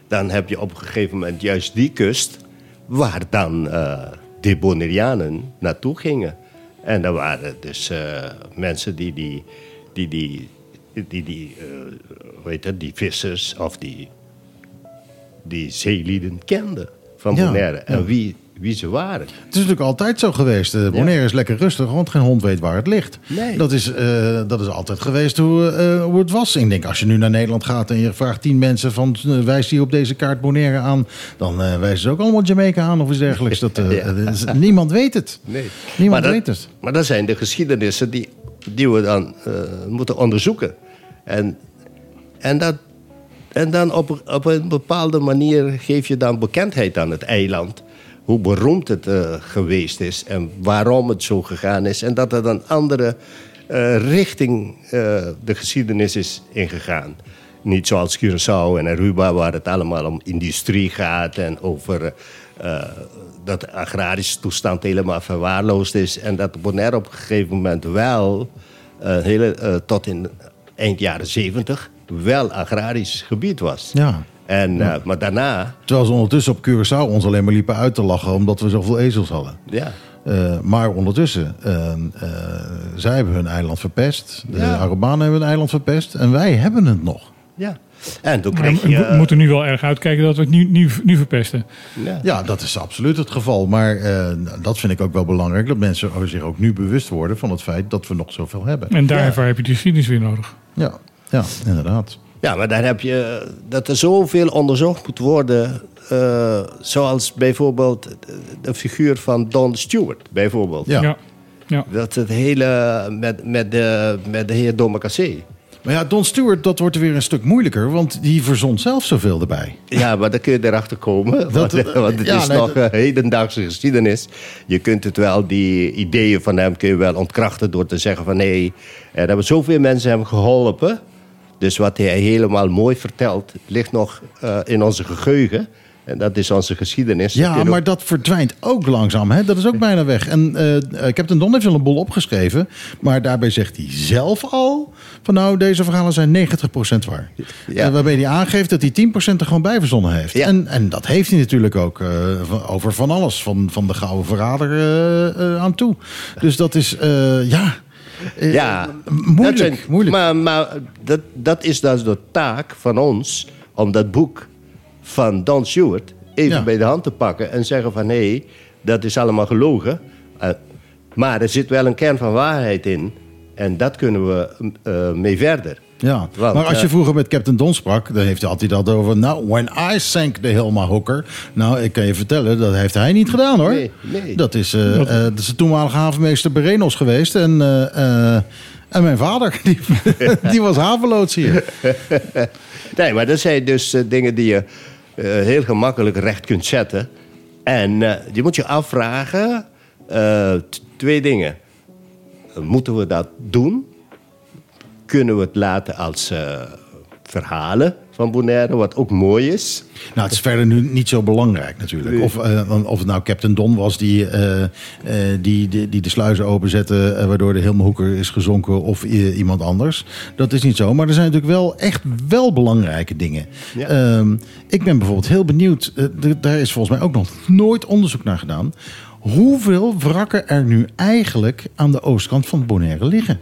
dan heb je op een gegeven moment juist die kust... waar dan eh, de Bonaireanen naartoe gingen. En dat waren dus eh, mensen die die, die, die, die, die, eh, hoe heet dat, die vissers of die, die zeelieden kenden van Ja, Bonaire. En wie, wie ze waren. Het is natuurlijk altijd zo geweest. Eh, Bonaire is lekker rustig, want geen hond weet waar het ligt. Nee. Dat, is, eh, dat is altijd geweest hoe, eh, hoe het was. Ik denk, als je nu naar Nederland gaat en je vraagt tien mensen van... eh, wijs die op deze kaart Bonaire aan... dan wijzen ze ook allemaal Jamaica aan of iets dergelijks. Dat, Ja. niemand weet het. Nee. Niemand maar weet dat, het. Maar dat zijn de geschiedenissen die, die we dan moeten onderzoeken. En, en, dat, en dan op, op een bepaalde manier geef je dan bekendheid aan het eiland. Hoe beroemd het eh, geweest is en waarom het zo gegaan is. En dat het een andere eh, richting eh, de geschiedenis is ingegaan. Niet zoals Curaçao en Aruba, waar het allemaal om industrie gaat en over dat de agrarische toestand helemaal verwaarloosd is. En dat Bonaire op een gegeven moment wel, hele, tot in eind jaren zeventig, wel agrarisch gebied was. Ja. En, eh, maar daarna, Terwijl ze ondertussen op Curaçao ons alleen maar liepen uit te lachen... omdat we zoveel ezels hadden. ja. Eh, maar ondertussen, eh, eh, zij hebben hun eiland verpest. De Ja. Arubanen hebben hun eiland verpest. En wij hebben het nog. ja. En toen kreeg we je... we moeten nu wel erg uitkijken dat we het nu, nu, nu verpesten. ja. Ja, dat is absoluut het geval. Maar eh, dat vind ik ook wel belangrijk. Dat mensen zich ook nu bewust worden van het feit dat we nog zoveel hebben. En daarvoor heb je de geschiedenis weer nodig. Ja, ja inderdaad. Ja, maar dan heb je dat er zoveel onderzocht moet worden. eh, zoals bijvoorbeeld de figuur van Don Stewart, bijvoorbeeld. Ja. Ja. ja. Dat het hele met, met, de, met de heer Domakase. Maar ja, Don Stewart, dat wordt weer een stuk moeilijker. Want die verzond zelf zoveel erbij. Ja, maar dan kun je erachter komen. Dat- want, want het ja, is nee, nog dat- eh, hedendaagse geschiedenis. Je kunt het wel, die ideeën van hem kun je wel ontkrachten door te zeggen van nee, er hebben zoveel mensen hem geholpen. Dus wat hij helemaal mooi vertelt, ligt nog eh, in onze geheugen. En dat is onze geschiedenis. Ja, maar dat verdwijnt ook langzaam. Hè? Dat is ook bijna weg. En eh Captain Don heeft wel een bol opgeschreven. Maar daarbij zegt hij zelf al... van nou, deze verhalen zijn 90% waar. Ja. Eh, waarbij hij aangeeft dat hij 10% er gewoon bij verzonnen heeft. Ja. En, en dat heeft hij natuurlijk ook eh, over van alles. Van, van de gouden verrader eh, eh, aan toe. Dus dat is, eh, ja... eh, Ja, moeilijk, dat zijn- moeilijk. Maar, maar dat, dat is dus de taak van ons om dat boek van Don Stewart even Ja. bij de hand te pakken en zeggen van hé, dat is allemaal gelogen. Eh, maar er zit wel een kern van waarheid in en dat kunnen we eh, mee verder. Ja, Want, maar als je eh, vroeger met Captain Don sprak, dan heeft hij altijd dat over. Nou, when I sank the Hilma Hooker. Nou, ik kan je vertellen, dat heeft hij niet gedaan hoor. Nee, nee. Dat is, eh, eh, dat is de toenmalige havenmeester Berenos geweest. En, eh, eh, en mijn vader, die, die was havenloods hier. Nee, maar dat zijn dus dingen die je eh, heel gemakkelijk recht kunt zetten. En eh, je moet je afvragen, eh, twee dingen. Moeten we dat doen? Kunnen we het laten als eh, verhalen van Bonaire, wat ook mooi is? Nou, het is verder nu niet zo belangrijk natuurlijk. Of, eh, of het nou Captain Don was die, eh, die, die, die de sluizen openzette... waardoor de Hilma Hoeker is gezonken of iemand anders. Dat is niet zo. Maar er zijn natuurlijk wel echt wel belangrijke dingen. Ja. Ehm, ik ben bijvoorbeeld heel benieuwd... daar is volgens mij ook nog nooit onderzoek naar gedaan... Hoeveel wrakken er nu eigenlijk aan de oostkant van Bonaire liggen?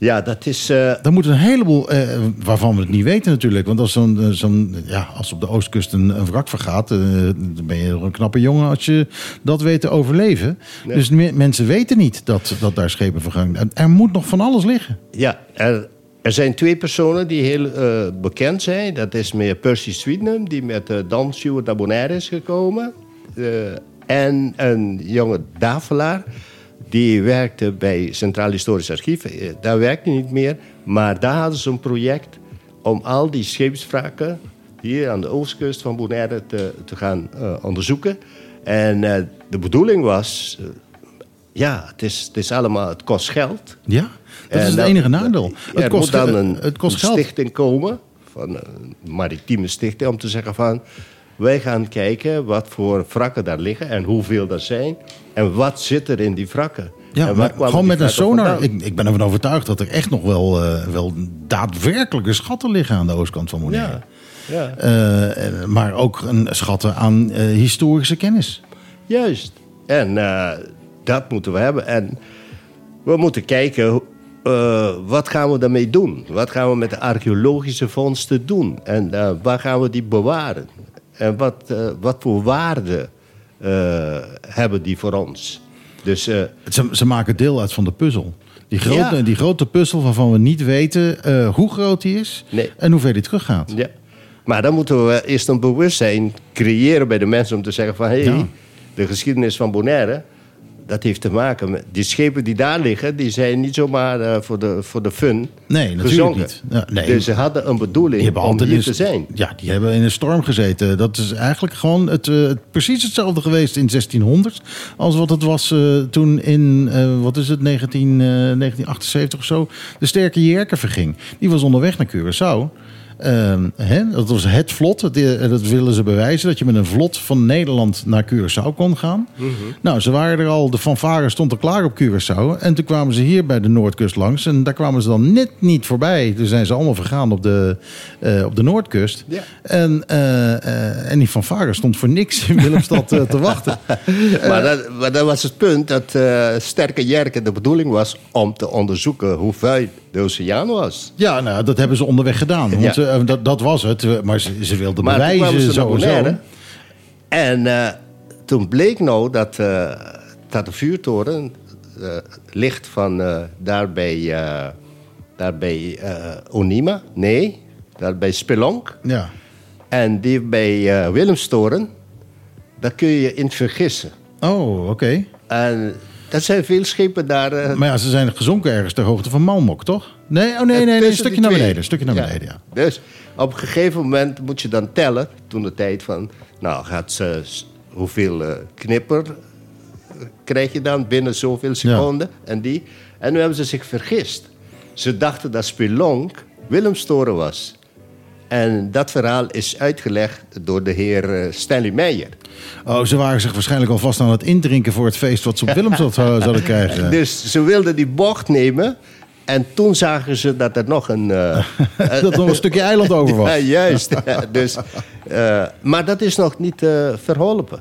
Ja, dat is... eh, Er moeten een heleboel, eh, waarvan we het niet weten natuurlijk. Want als, zo'n, eh, zo'n, ja, als op de oostkust een, een wrak vergaat... dan ben je een knappe jongen als je dat weet te overleven. Dus me- mensen weten niet dat, dat daar schepen vergaan. Er moet nog van alles liggen. Ja, er, er zijn twee personen die heel bekend zijn. Dat is meneer Percy Sweetnam, die met uh, Dan Stewart naar Bonaire is gekomen. En een jonge Davelaar, die werkte bij Centraal Historisch Archief. Eh, daar werkte hij niet meer, maar daar hadden ze een project... om al die scheepswrakken hier aan de oostkust van Bonaire te, te gaan eh, onderzoeken. En eh, de bedoeling was... ja, het, is, het is allemaal, het kost geld. Ja, dat is het enige nadeel. Het er kost, moet dan een, het kost een geld. stichting komen van een maritieme stichting om te zeggen van... wij gaan kijken wat voor wrakken daar liggen en hoeveel er zijn. En wat zit er in die wrakken. Ja, maar gewoon met een sonar. Ik, ik ben ervan overtuigd dat er echt nog wel, eh, wel daadwerkelijke schatten liggen aan de oostkant van Bonaire. Ja, ja. Eh, eh, maar ook een schatten aan historische kennis. Juist. En dat moeten we hebben. En we moeten kijken, wat gaan we daarmee doen? Wat gaan we met de archeologische vondsten doen? En waar gaan we die bewaren? En wat, wat voor waarde hebben die voor ons? Dus eh, Ze, ze maken deel uit van de puzzel. Die grote, Ja. die grote puzzel waarvan we niet weten eh, hoe groot die is Nee. en hoe ver die teruggaat. ja. Maar dan moeten we eerst een bewustzijn creëren bij de mensen om te zeggen van... hé, hey, Ja. de geschiedenis van Bonaire, dat heeft te maken met... Die schepen die daar liggen, die zijn niet zomaar eh, voor, de, voor de fun Nee, natuurlijk gezonken. niet. Ja, nee. Dus ze hadden een bedoeling hebben om hier te zijn. Ja, die hebben in een storm gezeten. Dat is eigenlijk gewoon het, eh, precies hetzelfde geweest in 1600 als wat het was eh, toen in, wat is het, 19, eh, 1978 of zo, de sterke Jerker verging. Die was onderweg naar Curaçao. Ehm, hè, dat was het vlot. Dat, eh, dat willen ze bewijzen. Dat je met een vlot van Nederland naar Curaçao kon gaan. Nou, ze waren er al. De fanfare stond er klaar op Curaçao. En toen kwamen ze hier bij de Noordkust langs. En daar kwamen ze dan net niet voorbij. Toen zijn ze allemaal vergaan op de, eh, op de Noordkust. Ja. En, eh, en die fanfare stond voor niks in Willemstad te wachten. maar, dat, maar dat was het punt dat Sterke Jerken de bedoeling was om te onderzoeken hoe vuil de oceaan was. Ja, nou, dat hebben ze onderweg gedaan. Want Ja. eh, dat, dat was het. Maar ze, ze wilden Maar bewijzen ze sowieso. Bonaire. En eh, toen bleek nou dat, eh, dat de vuurtoren ligt van eh, daar bij, eh, daar bij eh, Onima. Nee, daar bij Spelonk. Ja. En die bij Willemstoren, daar kun je in vergissen. Oh, oké. En dat zijn veel schepen daar. eh, Maar ja, ze zijn gezonken ergens ter hoogte van Malmok, toch? Nee, oh nee, nee, nee, een stukje naar beneden. Een stukje naar beneden, ja. Dus op een gegeven moment moet je dan tellen, toen de tijd van, nou gaat ze, hoeveel eh, knipper eh, krijg je dan binnen zoveel seconden en die. En nu hebben ze zich vergist. Ze dachten dat Spelonk Willemstoren was. En dat verhaal is uitgelegd door de heer eh, Stanley Meijer. Oh, ze waren zich waarschijnlijk alvast aan het indrinken voor het feest wat ze op Willemstad zou- zouden krijgen. Dus ze wilden die bocht nemen. En toen zagen ze dat er nog een... eh, Dat er nog een stukje eiland over was. Ja, juist. dus, eh, maar dat is nog niet eh, verholpen.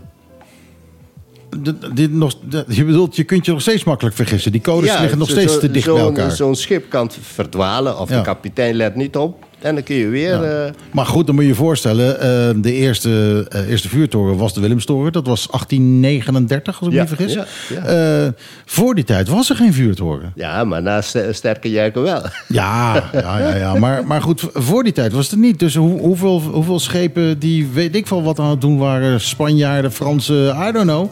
D- dit nog, je bedoelt, je kunt je nog steeds makkelijk vergissen. Die codes liggen nog steeds te dicht bij elkaar. Zo'n schip kan verdwalen of Ja. de kapitein let niet op. En dan kun je weer... eh, Maar goed, dan moet je je voorstellen, eh, de eerste, eh, eerste vuurtoren was de Willemstoren. Dat was 1839, als ik me niet vergis. ja, voor die tijd was er geen vuurtoren. ja, maar na st- sterke jerken wel. Ja, ja, ja, ja. Maar, maar goed, voor die tijd was het er niet. Dus hoe, hoeveel, hoeveel schepen die weet ik wel wat aan het doen waren, Spanjaarden, Fransen, I don't know.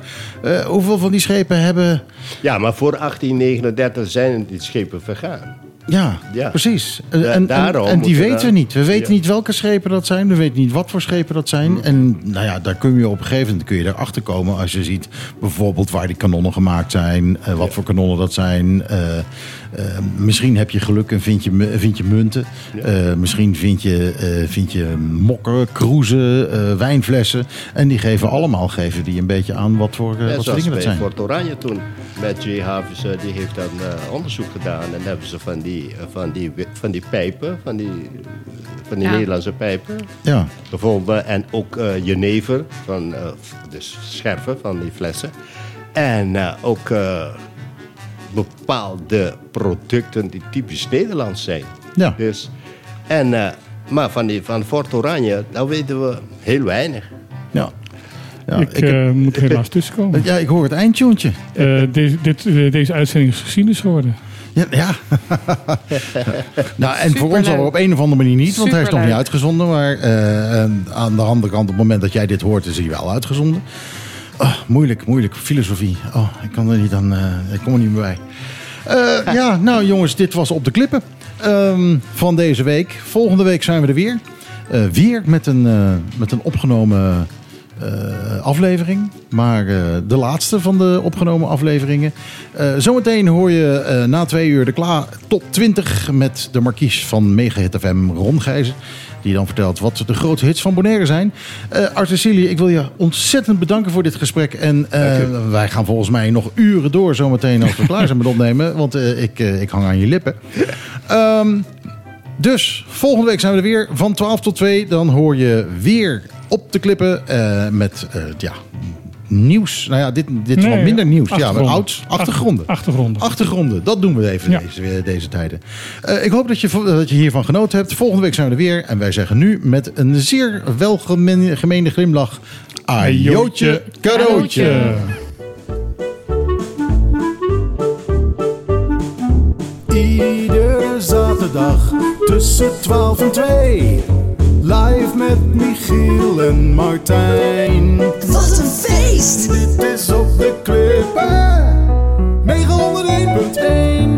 Hoeveel van die schepen hebben. Ja, maar voor 1839 zijn die schepen vergaan. Ja, Ja. precies. En, en, en, die weten we niet. We weten Ja. niet welke schepen dat zijn. We weten niet wat voor schepen dat zijn. Hmm. En nou ja, daar kun je op een gegeven moment kun je erachter komen als je ziet bijvoorbeeld waar die kanonnen gemaakt zijn, eh, wat voor kanonnen dat zijn. Eh, eh, misschien heb je geluk en vind je, vind je munten. Eh, misschien vind je, eh, vind je mokken, kroezen, eh, wijnflessen. En die geven allemaal geven die een beetje aan wat voor, wat voor dingen dat zijn. Fort Oranje toen. Met J. Havens, die heeft dan onderzoek gedaan. En hebben ze van die, van die, van die pijpen, van die, van die Ja. Nederlandse pijpen Ja. gevonden. En ook eh jenever, van, eh, dus scherven van die flessen. En eh, ook eh, bepaalde producten die typisch Nederlands zijn. Ja. Dus, en, eh, maar van, die, van Fort Oranje, daar weten we heel weinig. Ja. Ja, ik ik heb- eh, moet er helaas tussenkomen. ja, ik hoor het eindtoontje. Eh, deze, dit, deze uitzending is geschiedenis geworden. Ja. ja. nou, en voor ons al op een of andere manier niet, want hij is nog niet uitgezonden. Maar aan de andere kant, op het moment dat jij dit hoort, is hij wel uitgezonden. Oh, moeilijk, moeilijk. Filosofie. Oh, ik kan er niet aan. eh, ik kom er niet meer bij. Eh, ja, nou jongens, dit was op de klippen ehm, van deze week. Volgende week zijn we er weer. Eh, weer met een, met een opgenomen aflevering. Maar de laatste van de opgenomen afleveringen. Zometeen hoor je na twee uur de Kla top 20 met de markies van Megahit FM Ron. Die dan vertelt wat de grote hits van Bonaire zijn. Arthur Silly, ik wil je ontzettend bedanken voor dit gesprek. En eh, wij gaan volgens mij nog uren door zometeen als we klaar zijn met opnemen. Want eh, ik, ik hang aan je lippen. Ehm, dus volgende week zijn we er weer van 12 tot 2. Dan hoor je weer op de klippen met ja, nieuws. Nou ja, dit, dit is Nee, wat minder nieuws. Ja, achtergronden. ouds, achtergronden. Achtergronden. Achtergronden, dat doen we even Ja. deze, deze tijden. Eh, ik hoop dat je, dat je hiervan genoten hebt. Volgende week zijn we er weer. En wij zeggen nu met een zeer welgemeende glimlach... Ajootje cadeautje. Iedere zaterdag tussen 12 en 2. Live met Michiel en Martijn. Wat een feest! Dit is op de klippen. 901.1.